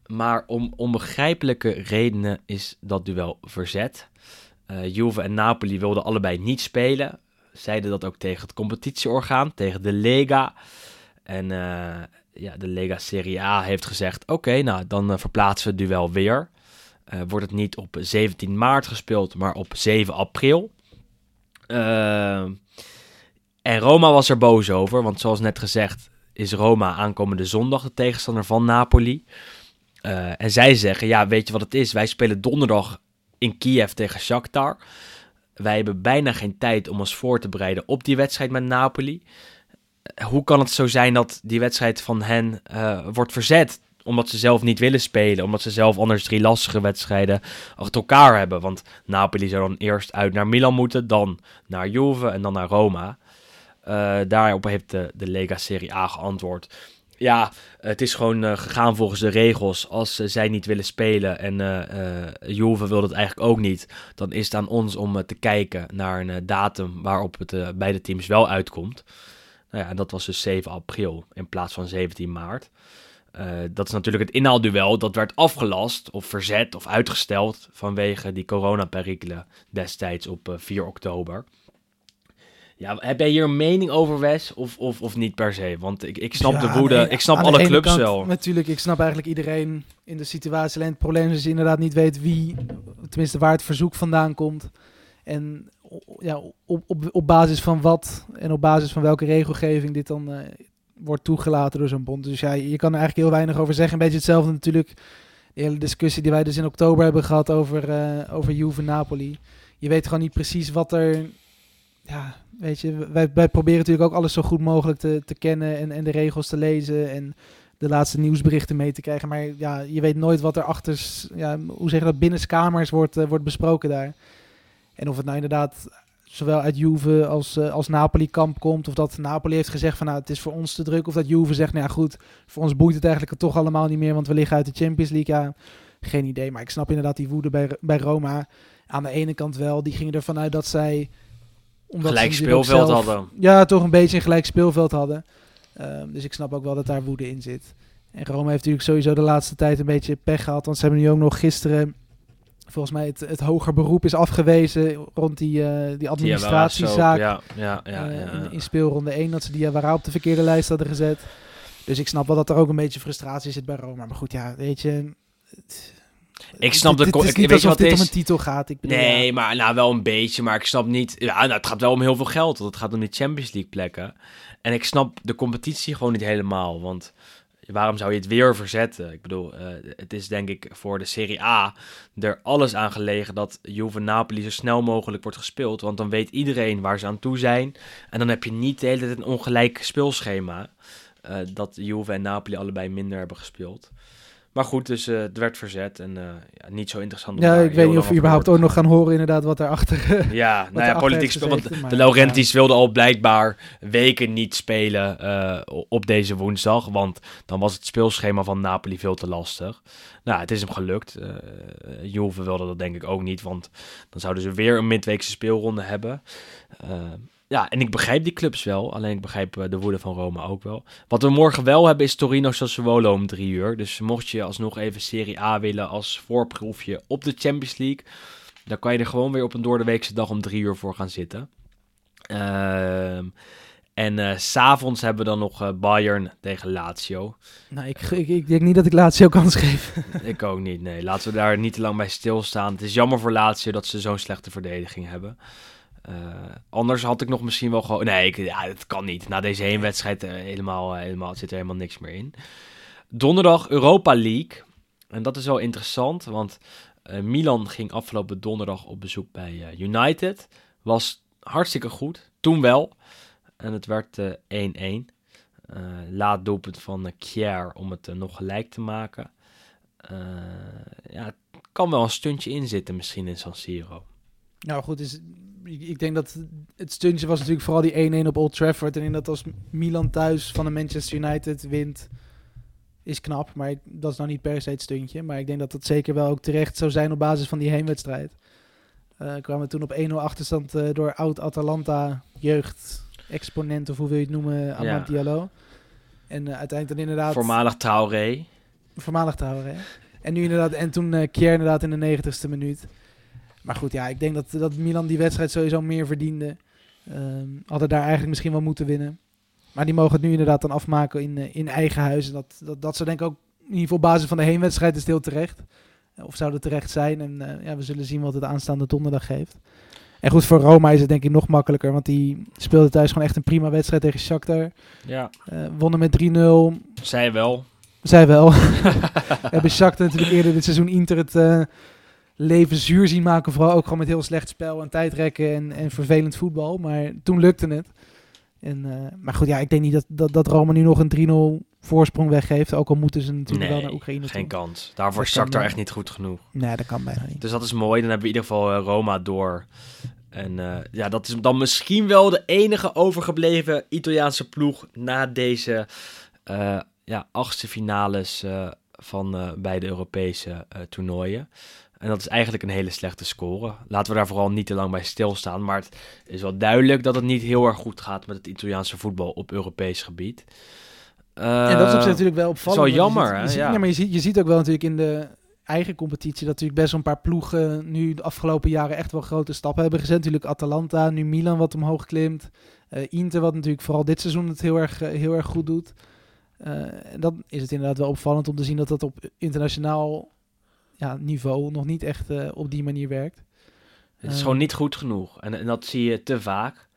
A: Maar om onbegrijpelijke redenen is dat duel verzet. Eh Juve en Napoli wilden allebei niet spelen. Zeiden dat ook tegen het competitieorgaan, tegen de Lega. En eh, ja, de Lega Serie A heeft gezegd: oké, nou dan eh, verplaatsen we het duel weer. Wordt het niet op 17 maart gespeeld, maar op 7 april. En Roma was er boos over, want zoals net gezegd is Roma aankomende zondag de tegenstander van Napoli. En zij zeggen, ja, weet je wat het is? Wij spelen donderdag in Kiev tegen Shakhtar. Wij hebben bijna geen tijd om ons voor te bereiden op die wedstrijd met Napoli. Eh, Hoe kan het zo zijn dat die wedstrijd van hen eh, wordt verzet? Omdat ze zelf niet willen spelen. Omdat ze zelf anders drie lastige wedstrijden achter elkaar hebben. Want Napoli zou dan eerst uit naar Milan moeten. Dan naar Juve en dan naar Roma. Eh, daarop heeft de, de Lega Serie A geantwoord. Ja, het is gewoon eh, gegaan volgens de regels. Als eh, zij niet willen spelen en eh, Juve wil het eigenlijk ook niet, dan is het aan ons om te kijken naar een datum waarop het beide teams wel uitkomt. Nou ja, en dat was dus 7 april in plaats van 17 maart. Dat is natuurlijk het inhaalduel. Dat werd afgelast of verzet of uitgesteld vanwege die coronaperikelen destijds op eh, 4 oktober. Ja, heb jij hier een mening over, Wes? Of, of, of niet per se? Want ik, ik snap
B: Ja,
A: de woede. ik snap alle clubs
B: kant,
A: wel.
B: Natuurlijk, ik snap eigenlijk iedereen in de situatie. Alleen het probleem is dat je inderdaad niet weet wie, tenminste waar het verzoek vandaan komt. En ja, op, op, op basis van wat en op basis van welke regelgeving dit dan eh, wordt toegelaten door zo'n bond. Dus ja, je kan er eigenlijk heel weinig over zeggen. Een beetje hetzelfde natuurlijk, de hele discussie die wij dus in oktober hebben gehad over, eh over Juve Napoli. Je weet gewoon niet precies wat er... Ja, weet je, wij, wij proberen natuurlijk ook alles zo goed mogelijk te, te kennen en, en de regels te lezen en de laatste nieuwsberichten mee te krijgen. Maar ja, je weet nooit wat er achter, ja, hoe zeg je dat, binnenskamers wordt, eh, wordt besproken daar. En of het nou inderdaad zowel uit Juve als, eh, als Napoli-kamp komt, of dat Napoli heeft gezegd van nou, het is voor ons te druk, of dat Juve zegt, nou ja goed, voor ons boeit het eigenlijk toch allemaal niet meer, want we liggen uit de Champions League. Ja, geen idee, maar ik snap inderdaad die woede bij, bij Roma. Aan de ene kant wel, die gingen ervan uit dat zij... Omdat
A: Gelijk speelveld
B: zelf-
A: hadden.
B: ja, toch een beetje een gelijk speelveld hadden. Ehm, dus ik snap ook wel dat daar woede in zit. En Rome heeft natuurlijk sowieso de laatste tijd een beetje pech gehad. Want ze hebben nu ook nog gisteren, volgens mij, het, het hoger beroep is afgewezen rond die, eh, die administratiezaak.
A: Ja, ja, ja, ja,
B: eh, in, in speelronde 1, dat ze die Diawara op de verkeerde lijst hadden gezet. Dus ik snap wel dat er ook een beetje frustratie zit bij Roma. Maar goed, ja, weet je... het-
A: Ik snap de
B: Het is niet
A: weet wat
B: dit
A: het
B: om een titel gaat. Ik bedoel,
A: Nee,
B: ja.
A: maar nou wel een beetje. Maar ik snap niet. Ja, nou, het gaat wel om heel veel geld. Want het gaat om die Champions League plekken. En ik snap de competitie gewoon niet helemaal. Want waarom zou je het weer verzetten? Ik bedoel, eh, het is denk ik voor de Serie A er alles aan gelegen dat Juve Napoli zo snel mogelijk wordt gespeeld. Want dan weet iedereen waar ze aan toe zijn. En dan heb je niet de hele tijd een ongelijk speelschema. eh, dat Juve en Napoli allebei minder hebben gespeeld. Maar goed, dus eh, het werd verzet en eh, ja, niet zo interessant.
B: Ja, ik weet niet of we überhaupt ook nog gaan horen inderdaad wat daarachter...
A: ja, nou ja, politiek speel. Want
B: maar-
A: de Laurentiis wilde al blijkbaar weken niet spelen eh, op deze woensdag. Want dan was het speelschema van Napoli veel te lastig. Nou, het is hem gelukt. Eh Juve wilde dat denk ik ook niet. Want dan zouden ze weer een midweekse speelronde hebben. Eh, ja, en ik begrijp die clubs wel. Alleen ik begrijp eh, de woede van Roma ook wel. Wat we morgen wel hebben is Torino Sassuolo om drie uur. Dus mocht je alsnog even Serie A willen als voorproefje op de Champions League... dan kan je er gewoon weer op een doordeweekse dag om drie uur voor gaan zitten. Ehm, En eh, s s'avonds hebben we dan nog eh, Bayern tegen Lazio.
B: Nou, ik, ik, ik denk niet dat ik Lazio kans geef.
A: Ik ook niet, nee. Laten we daar niet te lang bij stilstaan. Het is jammer voor Lazio dat ze zo'n slechte verdediging hebben. Eh, anders had ik nog misschien wel gewoon... Nee, ik, ja, het kan niet. Na deze heenwedstrijd eh, helemaal, helemaal, zit er helemaal niks meer in. Donderdag Europa League. En dat is wel interessant, want eh, Milan ging afgelopen donderdag op bezoek bij eh, United. Was hartstikke goed, toen wel. En het werd eh, 1-1. Eh, laat doelpunt van uh, Kjaer om het eh, nog gelijk te maken. Eh, ja, het kan wel een stuntje in zitten misschien in San Siro.
B: Nou goed, is, ik, ik denk dat het stuntje was natuurlijk vooral die 1-1 op Old Trafford. En in dat als Milan thuis van de Manchester United wint, is knap. Maar dat is nou niet per se het stuntje. Maar ik denk dat dat zeker wel ook terecht zou zijn op basis van die heenwedstrijd. Eh kwamen we toen op 1-0 achterstand eh, door oud-Atalanta jeugd exponent of hoe wil je het noemen, Amad
A: Ja.
B: Diallo. En eh, uiteindelijk inderdaad...
A: Voormalig Traoré.
B: Voormalig hè? En nu inderdaad, en toen eh Kier inderdaad in de negentigste minuut. Maar goed, ja, ik denk dat, dat Milan die wedstrijd sowieso meer verdiende. Ehm, hadden daar eigenlijk misschien wel moeten winnen. Maar die mogen het nu inderdaad dan afmaken in, eh, in eigen huis. En dat, dat, dat zou denk ik ook, in ieder geval op basis van de heenwedstrijd, is het heel terecht. Eh, Of zou het terecht zijn. En eh, ja, we zullen zien wat het aanstaande donderdag geeft. En goed, voor Roma is het denk ik nog makkelijker. Want die speelde thuis gewoon echt een prima wedstrijd tegen Shakhtar.
A: Ja,
B: Eh wonnen met 3-0.
A: zij wel.
B: Zij wel. hebben Shakhtar natuurlijk eerder dit seizoen Inter het leven zuur zien maken. Vooral ook gewoon met heel slecht spel en tijdrekken en, en vervelend voetbal. Maar toen lukte het. En, eh, maar goed, ja, ik denk niet dat, dat, dat Roma nu nog een 3-0 voorsprong weggeeft. Ook al moeten ze natuurlijk wel naar Oekraïne
A: geen
B: toe.
A: kans. Daarvoor Shakhtar
B: wel.
A: echt niet goed genoeg.
B: Nee, dat kan bijna niet.
A: Dus dat is mooi. Dan hebben we in ieder geval eh, Roma door. En eh, ja, dat is dan misschien wel de enige overgebleven Italiaanse ploeg na deze ja, achtste finales van beide Europese toernooien. En dat is eigenlijk een hele slechte score. Laten we daar vooral niet te lang bij stilstaan. Maar het is wel duidelijk dat het niet heel erg goed gaat met het Italiaanse voetbal op Europees gebied.
B: En dat is op zich
A: Eh,
B: natuurlijk wel opvallend. je
A: jammer,
B: ziet-? Je ziet,
A: Ja.
B: maar je ziet, je ziet ook wel natuurlijk in de eigen competitie... dat natuurlijk best wel een paar ploegen nu de afgelopen jaren echt wel grote stappen hebben gezet. Natuurlijk Atalanta, nu Milan wat omhoog klimt. Eh, Inter wat natuurlijk vooral dit seizoen het heel erg, eh, heel erg goed doet. En dan is het inderdaad wel opvallend om te zien dat dat op internationaal ja, niveau nog niet echt eh, op die manier werkt.
A: Het is
B: Eh,
A: gewoon niet goed genoeg. En, en dat zie je te vaak.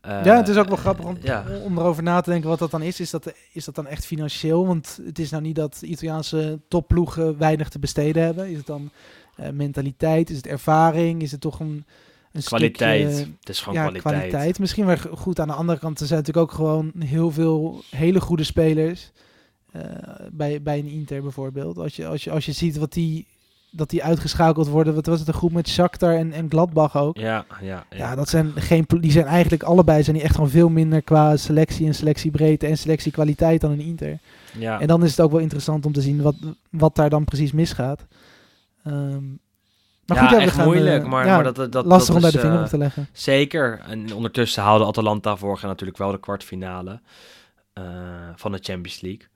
A: Eh,
B: ja, het is ook wel grappig om,
A: ja.
B: om erover na te denken wat dat dan is. Is dat, is dat dan echt financieel? Want het is nou niet dat Italiaanse topploegen weinig te besteden hebben. Is het dan eh, mentaliteit? Is het ervaring? Is het toch een, een
A: Kwaliteit.
B: stukje...
A: het is gewoon
B: ja,
A: kwaliteit.
B: kwaliteit. Misschien wel goed. Aan de andere kant er zijn natuurlijk ook gewoon heel veel hele goede spelers. eh, bij, bij een Inter bijvoorbeeld. Als je, als je, als je ziet wat die, dat die uitgeschakeld worden. Wat was het een groep met Shakhtar en, en Gladbach ook.
A: Ja, ja, ja.
B: Ja, dat zijn geen, die zijn eigenlijk allebei zijn die echt gewoon veel minder qua selectie en selectiebreedte en selectiekwaliteit dan een Inter.
A: ja.
B: En dan is het ook wel interessant om te zien wat, wat daar dan precies misgaat. Ehm, maar
A: Ja,
B: goed, ja,
A: echt
B: gaan,
A: moeilijk,
B: eh,
A: maar-
B: ja,
A: maar dat- dat- dat
B: lastig om daar de vinger
A: eh,
B: op te leggen.
A: Zeker. En ondertussen haalde Atalanta vorig jaar natuurlijk wel de kwartfinale eh, van de Champions League.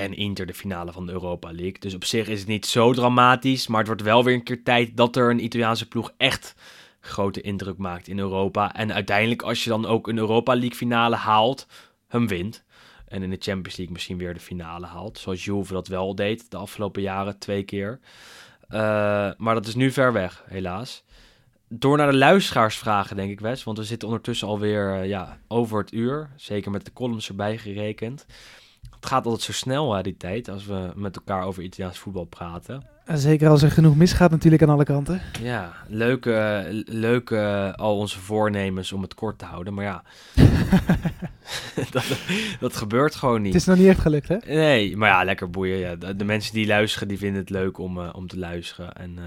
A: En Inter de finale van de Europa League. Dus op zich is het niet zo dramatisch. Maar het wordt wel weer een keer tijd dat er een Italiaanse ploeg echt grote indruk maakt in Europa. En uiteindelijk als je dan ook een Europa League finale haalt, hem wint. En in de Champions League misschien weer de finale haalt. Zoals Juve dat wel deed de afgelopen jaren twee keer. Eh, maar dat is nu ver weg, helaas. Door naar de luisteraarsvragen, denk ik, Wes. Want we zitten ondertussen alweer eh, ja, over het uur. Zeker met de columns erbij gerekend. Het gaat altijd zo snel, hè, die tijd, als we met elkaar over Italiaans voetbal praten.
B: En Zeker als er genoeg misgaat natuurlijk aan alle kanten.
A: Ja, leuke, eh, leuke eh, al onze voornemens om het kort te houden. Maar ja, dat, dat gebeurt gewoon niet.
B: Het is nog niet echt gelukt, hè?
A: Nee, maar ja, lekker boeien. Ja. De, de mensen die luisteren, die vinden het leuk om, eh, om te luisteren. En,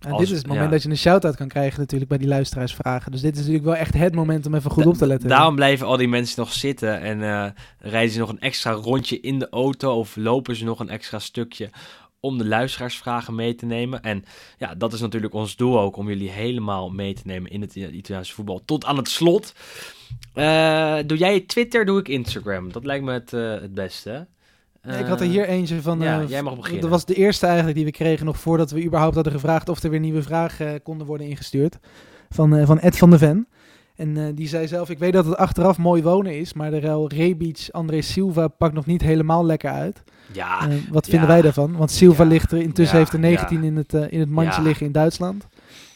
B: En
A: als-
B: dit is het moment
A: ja.
B: dat je een shout-out kan krijgen natuurlijk bij die luisteraarsvragen. Dus dit is natuurlijk wel echt het moment om even goed op te letten.
A: Daarom blijven al die mensen nog zitten en eh, rijden ze nog een extra rondje in de auto of lopen ze nog een extra stukje om de luisteraarsvragen mee te nemen. En ja, dat is natuurlijk ons doel ook, om jullie helemaal mee te nemen in het Italiaanse voetbal. Tot aan het slot. Eh, doe jij Twitter, doe ik Instagram. Dat lijkt me het, eh, het beste.
B: Ik had er
A: Eh,
B: hier eentje van.
A: ja,
B: eh,
A: jij mag beginnen.
B: Dat was de eerste eigenlijk die we kregen nog voordat we überhaupt hadden gevraagd of er weer nieuwe vragen eh, konden worden ingestuurd. Van, van Ed van de Ven. En die zei zelf, ik weet dat het achteraf mooi wonen is, maar de rel Rebic, André Silva pakt nog niet helemaal lekker uit.
A: Ja,
B: wat
A: ja.
B: vinden wij daarvan? Want Silva
A: Ja.
B: ligt er, intussen heeft er 19 in, het, in het mandje liggen in Duitsland.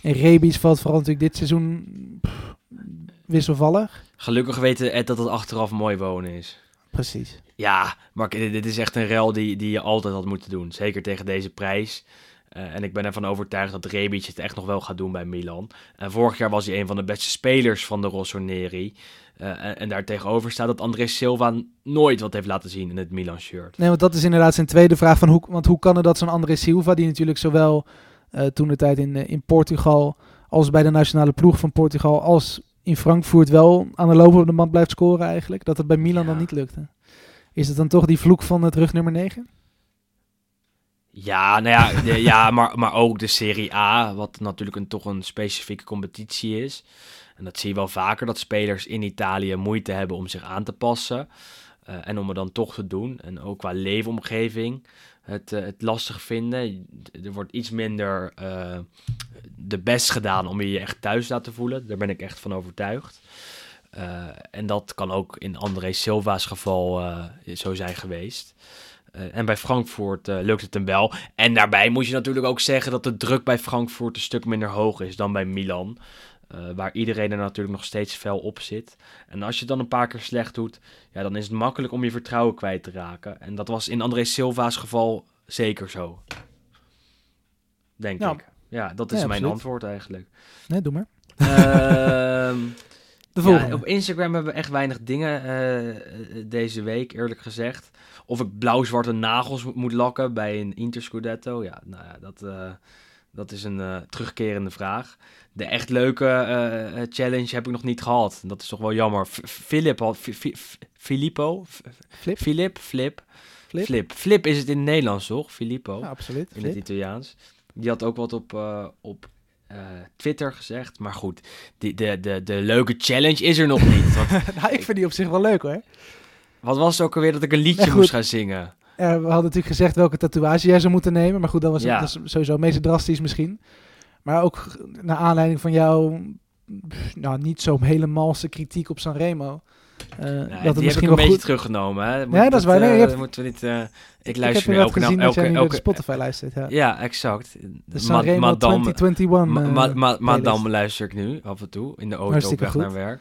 B: En Rebic valt vooral natuurlijk dit seizoen pff, wisselvallig.
A: gelukkig weten Ed dat het achteraf mooi wonen is.
B: Precies.
A: Ja, maar dit dit is echt een rel die, die je altijd had moeten doen. Zeker tegen deze prijs. Eh, en ik ben ervan overtuigd dat Rebic het echt nog wel gaat doen bij Milan. En vorig jaar was hij een van de beste spelers van de Rossoneri. Eh en, en daar tegenover staat dat André Silva nooit wat heeft laten zien in het Milan-shirt.
B: Nee, want dat is inderdaad zijn tweede vraag. Van hoe, want hoe kan het dat zo'n André Silva, die natuurlijk zowel eh, toen de tijd in, eh, in Portugal als bij de nationale ploeg van Portugal als in Frankfurt wel aan de lopende band blijft scoren eigenlijk, dat het bij Milan
A: Ja.
B: dan niet lukte. Is het dan toch die vloek van het rug nummer 9?
A: Ja, nou ja, de- ja maar, maar ook de Serie A, wat natuurlijk een, toch een specifieke competitie is. En dat zie je wel vaker, dat spelers in Italië moeite hebben om zich aan te passen. eh, en om het dan toch te doen. En ook qua leefomgeving het, eh, het lastig vinden. Er wordt iets minder eh, de best gedaan om je je echt thuis te laten voelen. Daar ben ik echt van overtuigd. Eh, en dat kan ook in André Silva's geval zo zijn geweest. En bij Frankfurt lukt het hem wel. En daarbij moet je natuurlijk ook zeggen dat de druk bij Frankfurt een stuk minder hoog is dan bij Milan. Eh, waar iedereen er natuurlijk nog steeds fel op zit. En als je het dan een paar keer slecht doet, ja, dan is het makkelijk om je vertrouwen kwijt te raken. En dat was in André Silva's geval zeker zo. Denk
B: Ja.
A: ik. Ja, dat is
B: Ja,
A: mijn antwoord eigenlijk.
B: Nee, doe maar.
A: Ehm
B: De volgende.
A: ja, op Instagram hebben we echt weinig dingen eh, deze week, eerlijk gezegd. Of ik blauw-zwarte nagels mo- moet lakken bij een Interscudetto. Ja, nou ja, dat, eh, dat is een eh, terugkerende vraag. De echt leuke eh, eh, challenge heb ik nog niet gehad. Dat is toch wel jammer. Philip had... Filippo?
B: Flip?
A: Filip? Flip?
B: Flip?
A: Flip. Flip is het in het Nederlands, toch? Filippo
B: Ja, absoluut.
A: in het. Italiaans. Die had ook wat op, eh, op Twitter gezegd. Maar goed, die, de, de, de leuke challenge is er nog niet. Want
B: nou, ik vind die op zich wel leuk hoor.
A: wat was het ook alweer dat ik een liedje
B: Nee,
A: moest gaan zingen?
B: We hadden natuurlijk gezegd welke tatoeage jij zou moeten nemen. Maar goed, dat was
A: Ja.
B: dat is sowieso meest drastisch misschien. Maar ook naar aanleiding van jouw nou, niet zo hele malse kritiek op Sanremo. eh
A: Nee,
B: dat het
A: die heb ik
B: misschien
A: een beetje
B: goed...
A: teruggenomen. Hè.
B: Ja, dat is waar. Nee,
A: eh,
B: je hebt-
A: moeten we niet... eh, ik
B: ik
A: luister
B: wel
A: elke,
B: gezien
A: elke, elke,
B: Spotify luistert. Ja.
A: Ja, exact.
B: De Sanremo
A: Madame,
B: 2021
A: ma,
B: eh,
A: ma, ma-
B: playlist.
A: madame luister ik nu af en toe in de auto op weg
B: goed.
A: naar werk.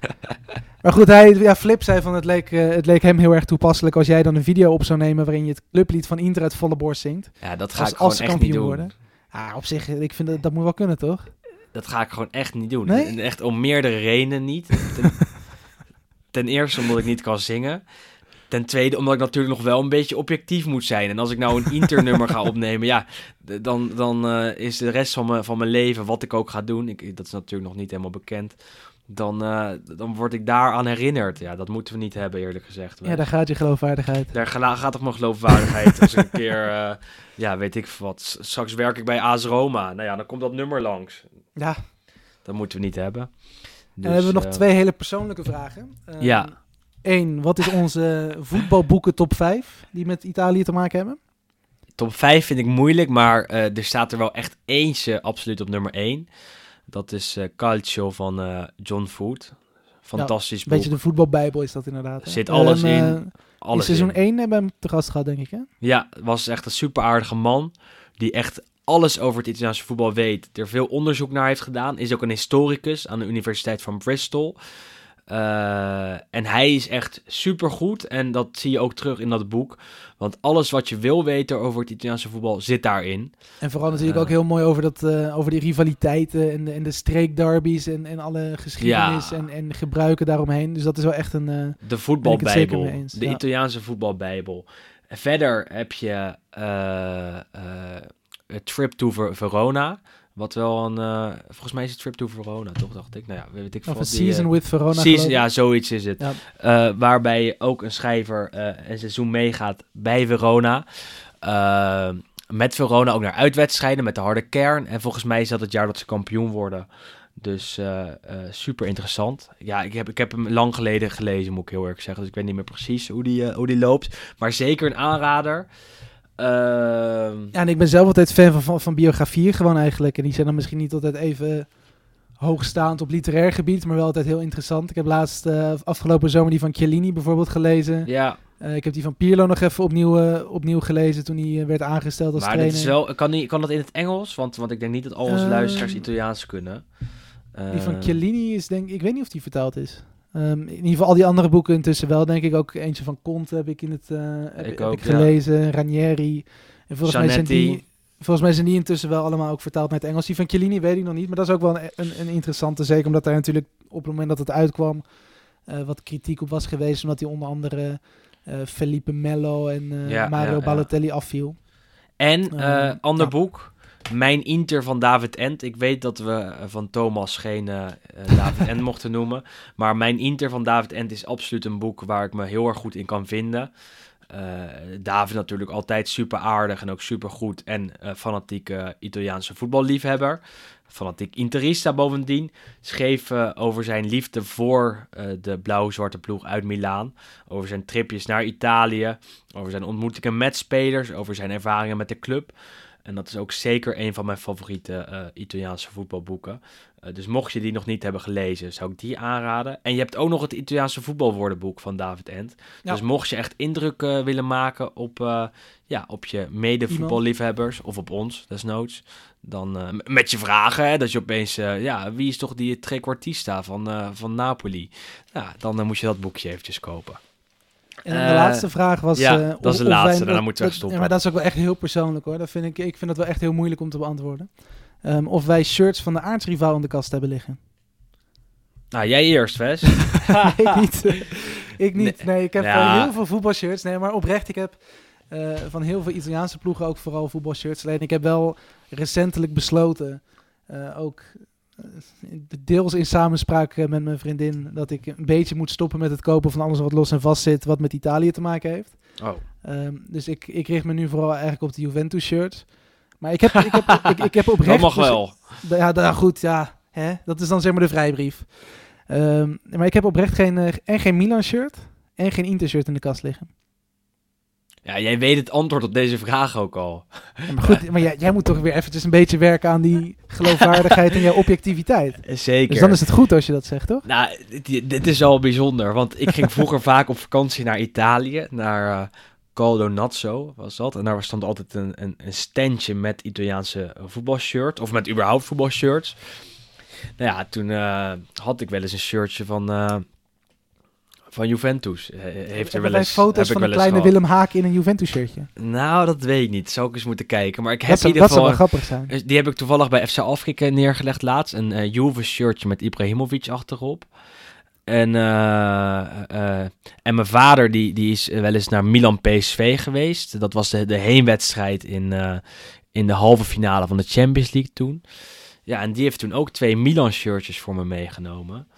B: Maar goed, hij, ja, Flip zei van het leek, eh, het leek hem heel erg toepasselijk als jij dan een video op zou nemen waarin je het clublied van Inter uit volle borst zingt.
A: Ja, dat ga
B: Als-
A: ik gewoon
B: als
A: echt niet
B: kampioen
A: doen.
B: worden. Ah, op zich, ik vind dat, dat moet wel kunnen, toch?
A: Dat ga ik gewoon echt niet doen.
B: Nee?
A: Echt om meerdere redenen niet. Ten, ten eerste omdat ik niet kan zingen. Ten tweede omdat ik natuurlijk nog wel een beetje objectief moet zijn. En als ik nou een internummer ga opnemen, ja, dan, dan eh, is de rest van mijn, van mijn leven, wat ik ook ga doen, ik, dat is natuurlijk nog niet helemaal bekend, dan, eh, dan word ik daaraan herinnerd. Ja, dat moeten we niet hebben, eerlijk gezegd.
B: Ja, daar gaat je geloofwaardigheid.
A: Daar gaat toch mijn geloofwaardigheid als ik een keer, eh, ja, weet ik wat. Straks werk ik bij AS Roma. Nou ja, dan komt dat nummer langs.
B: Ja,
A: Dat moeten we niet hebben.
B: en
A: Dus,
B: dan hebben we nog
A: eh,
B: twee hele persoonlijke vragen. Ehm,
A: Ja.
B: Eén, wat is onze voetbalboeken top 5 die met Italië te maken hebben?
A: Top 5 vind ik moeilijk, maar er staat er wel echt eentje absoluut op nummer 1. Dat is eh, Calcio van eh, John Food. Fantastisch
B: Een
A: boek.
B: beetje de voetbalbijbel is dat inderdaad. hè?
A: Zit alles in,
B: eh, in
A: Alles
B: seizoen
A: in.
B: 1 hebben we hem te gast gehad, denk ik. Hè?
A: Ja, was echt een super aardige man. Die echt alles over het Italiaanse voetbal weet. Er veel onderzoek naar heeft gedaan. Is ook een historicus aan de Universiteit van Bristol. Eh, en hij is echt super goed. En dat zie je ook terug in dat boek. Want alles wat je wil weten over het Italiaanse voetbal zit daarin.
B: En vooral natuurlijk
A: Ja.
B: ook heel mooi over, dat, eh, over die rivaliteiten en de, en de streekderbies en, en alle geschiedenis
A: Ja.
B: en, en gebruiken daaromheen. Dus dat is wel echt een... eh,
A: De voetbalbijbel. De
B: ja.
A: Italiaanse voetbalbijbel. En Verder heb je eh, eh, A Trip to Ver- Verona. Wat wel een... eh, volgens mij is het Trip to Verona, toch? Dacht ik. Nou ja, weet ik
B: of
A: veel.
B: een
A: Die, eh,
B: season with Verona.
A: Season, ja, zoiets is het.
B: Ja.
A: Eh, waarbij ook een schrijver een seizoen meegaat bij Verona. Met Verona ook naar uitwedstrijden met de harde kern. En volgens mij is dat het jaar dat ze kampioen worden. Dus super interessant. Ja, ik heb, ik heb hem lang geleden gelezen, moet ik heel erg zeggen. Dus ik weet niet meer precies hoe die, hoe die loopt. Maar zeker een aanrader. Ehm,
B: Ja, en ik ben zelf altijd fan van, van, van biografieën gewoon eigenlijk. En die zijn dan misschien niet altijd even hoogstaand op literair gebied, maar wel altijd heel interessant. Ik heb laatst eh, afgelopen zomer die van Chiellini bijvoorbeeld gelezen.
A: Ja,
B: Eh, ik heb die van Pirlo nog even opnieuw, eh, opnieuw gelezen toen hij werd aangesteld als
A: maar
B: trainer.
A: is wel, kan, die, kan dat in het Engels? Want, want ik denk niet dat al onze
B: Ehm,
A: luisteraars Italiaans kunnen.
B: Die van Chiellini is denk ik, weet niet of die vertaald is. Ehm, in ieder geval al die andere boeken intussen wel, denk ik. Ook eentje van Conte heb ik in het eh, heb,
A: Ik
B: heb
A: ja.
B: gelezen. Ranieri. En volgens mij, zijn die, volgens mij zijn die intussen wel allemaal ook vertaald naar het Engels. Die van Chiellini weet ik nog niet, maar dat is ook wel een, een, een interessante. Zeker omdat daar natuurlijk op het moment dat het uitkwam eh, wat kritiek op was geweest. Omdat hij onder andere eh, Felipe Melo en
A: Ja,
B: Mario
A: ja.
B: Balotelli afviel.
A: En,
B: Eh,
A: eh, ander boek. Mijn Inter van David Ent. Ik weet dat we eh, van Thomas geen eh, eh, David Ent mochten noemen. Maar Mijn Inter van David Ent is absoluut een boek waar ik me heel erg goed in kan vinden. Eh, David natuurlijk altijd super aardig en ook super goed. En eh, fanatieke Italiaanse voetballiefhebber. Fanatiek Interista bovendien. Schreef over zijn liefde voor de blauw-zwarte ploeg uit Milaan. Over zijn tripjes naar Italië. Over zijn ontmoetingen met spelers. Over zijn ervaringen met de club. En dat is ook zeker een van mijn favoriete eh, Italiaanse voetbalboeken. Eh, dus mocht je die nog niet hebben gelezen, zou ik die aanraden. En je hebt ook nog het Italiaanse voetbalwoordenboek van David Ent.
B: Ja.
A: Dus mocht je echt indruk eh, willen maken op, ja, op je mede-voetballiefhebbers of op ons, desnoods. Dan met je vragen, hè, dat je opeens, ja, wie is toch die trequartista van, van Napoli? Ja, dan moet je dat boekje eventjes kopen.
B: En dan de
A: Eh,
B: laatste vraag was...
A: ja,
B: eh,
A: dat is de
B: wij-
A: laatste, daarna
B: dat-
A: moeten we stoppen.
B: Ja, maar dat is ook wel echt heel persoonlijk hoor. Dat vind ik, ik vind dat wel echt heel moeilijk om te beantwoorden. Ehm, of wij shirts van de aardsrivaal in de kast hebben liggen.
A: Nou, jij eerst, Wes.
B: ik niet. ik niet. Nee, ik heb
A: Ja.
B: heel veel voetbalshirts. Nee, maar oprecht, ik heb eh, van heel veel Italiaanse ploegen ook vooral voetbalshirts. Alleen ik heb wel recentelijk besloten, ook deels in samenspraak eh, met mijn vriendin, dat ik een beetje moet stoppen met het kopen van alles wat los en vast zit, wat met Italië te maken heeft.
A: Oh.
B: Ehm, dus ik, ik richt me nu vooral eigenlijk op de Juventus shirts. Maar ik heb, ik heb, ik, ik heb oprecht...
A: Dat mag
B: dus-
A: wel.
B: ja, nou goed, ja. Hè? Dat is dan zeg maar de vrijbrief. Ehm, maar ik heb oprecht geen, eh, en geen Milan shirt en geen Inter shirt in de kast liggen.
A: Ja, jij weet het antwoord op deze vraag ook al.
B: Ja, maar goed, maar jij, jij moet toch weer eventjes een beetje werken aan die geloofwaardigheid en jouw objectiviteit.
A: Zeker.
B: Dus dan is het goed als je dat zegt, toch?
A: Nou, dit, dit is wel bijzonder, want ik ging vroeger vaak op vakantie naar Italië, naar eh Caldo Nazzo was dat. En daar stond altijd een, een, een standje met Italiaanse voetbalshirt, of met überhaupt voetbalshirts. Nou ja, toen eh, had ik wel eens een shirtje van, eh, van Juventus. Eh, heeft er wel eens,
B: foto's van een kleine
A: gehad.
B: Willem Haak in een Juventus shirtje.
A: Nou, dat weet ik niet. Zou ik eens moeten kijken. Maar ik heb
B: Dat
A: in ieder
B: dat zou
A: geval...
B: wel grappig zijn.
A: Dus Die heb ik toevallig bij FC Afrika neergelegd laatst. Een eh Juve shirtje met Ibrahimovic achterop. En, eh, eh, en mijn vader die, die is wel eens naar Milan PSV geweest. Dat was de, de heenwedstrijd in, eh, in de halve finale van de Champions League toen. Ja, en die heeft toen ook twee Milan shirtjes voor me meegenomen.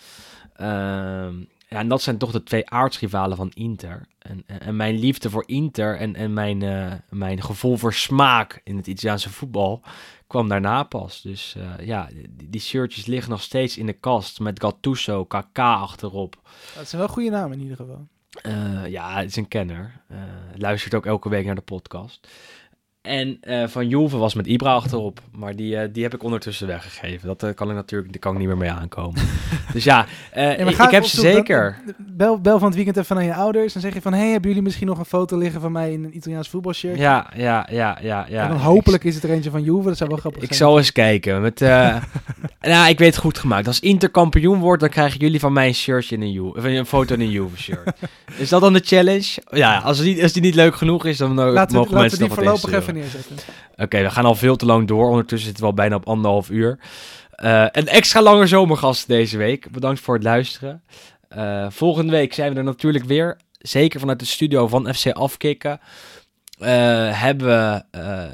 A: Ja, en dat zijn toch de twee aardsrivalen van Inter. En, en, en mijn liefde voor Inter en, en mijn, eh, mijn gevoel voor smaak in het Italiaanse voetbal kwam daarna pas. Dus eh, ja, die, die shirtjes liggen nog steeds in de kast met Gattuso, KK achterop.
B: Dat zijn wel goede namen in ieder geval.
A: Eh, ja, het is een kenner. Luistert ook elke week naar de podcast. En eh, van Juve was met Ibra achterop. Maar die, eh, die heb ik ondertussen weggegeven. Dat eh, kan ik natuurlijk daar kan ik niet meer mee aankomen. dus ja, eh, ik, ik heb ze
B: dan-
A: zeker.
B: Bel, bel van het weekend even naar je ouders en zeg je van... hey, hebben jullie misschien nog een foto liggen van mij in een Italiaans voetbalshirt?
A: Ja, ja, ja, ja. ja.
B: en dan
A: Ik-
B: hopelijk is het er eentje van Juve. Dat zou wel grappig
A: Ik
B: zijn.
A: zal eens kijken. Met, eh, nou, ik weet het goed gemaakt. Als Inter kampioen wordt, dan krijgen jullie van mij een shirtje in een Juve. Of een foto in een Juve shirt. is dat dan de challenge? Ja, als, het niet, als die niet leuk genoeg is, dan
B: Laten we,
A: mogen
B: laten we
A: mensen
B: die
A: nog wat
B: voorlopig even neerzetten.
A: Oké, we gaan al veel te lang door. Ondertussen zitten we al bijna op anderhalf uur. Eh, een extra lange zomergast deze week. Bedankt voor het luisteren. Eh, volgende week zijn we er natuurlijk weer. Zeker vanuit de studio van FC Afkikken. Eh, hebben we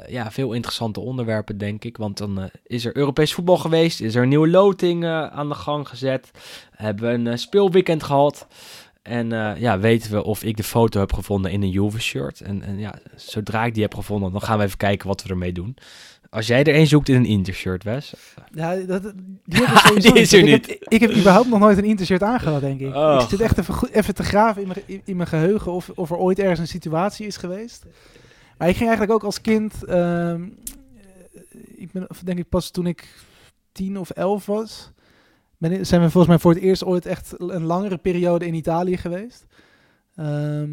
A: ja, veel interessante onderwerpen, denk ik. Want dan is er Europees voetbal geweest. Is er een nieuwe loting aan de gang gezet. Hebben we een speelweekend gehad. En eh, ja, weten we of ik de foto heb gevonden in een Juve shirt. En, en ja, zodra ik die heb gevonden, dan gaan we even kijken wat we ermee doen. Als jij er een zoekt in een Inter-shirt, Wes.
B: Ja, dat, die,
A: is
B: niet.
A: er
B: Ik heb, ik heb überhaupt nog nooit een Intershirt aangehad, denk ik.
A: Oh.
B: Ik zit echt even, even te graven in mijn, in, in mijn geheugen of, of er ooit ergens een situatie is geweest. Maar ik ging eigenlijk ook als kind... ehm, ik ben denk ik pas toen ik tien of elf was... ben, zijn we volgens mij voor het eerst ooit echt een langere periode in Italië geweest. Ehm,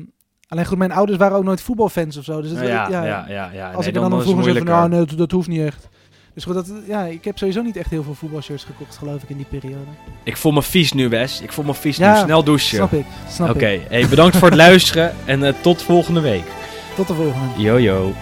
B: alleen goed, mijn ouders waren ook nooit voetbalfans of zo. Dus het,
A: ja,
B: ja,
A: ja, ja, ja.
B: als
A: Nee,
B: ik dan,
A: het
B: vroeger zei van, nou, nee, dat, dat hoeft niet echt. Dus goed, dat, ja, ik heb sowieso niet echt heel veel voetbalshirts gekocht, geloof ik, in die periode.
A: Ik voel me vies nu, Wes. Ik voel me vies
B: Ja,
A: nu. Snel douchen.
B: Snap ik, snap
A: Oké, hey, bedankt voor het luisteren en eh, tot volgende week.
B: Tot de volgende.
A: Yo, yo.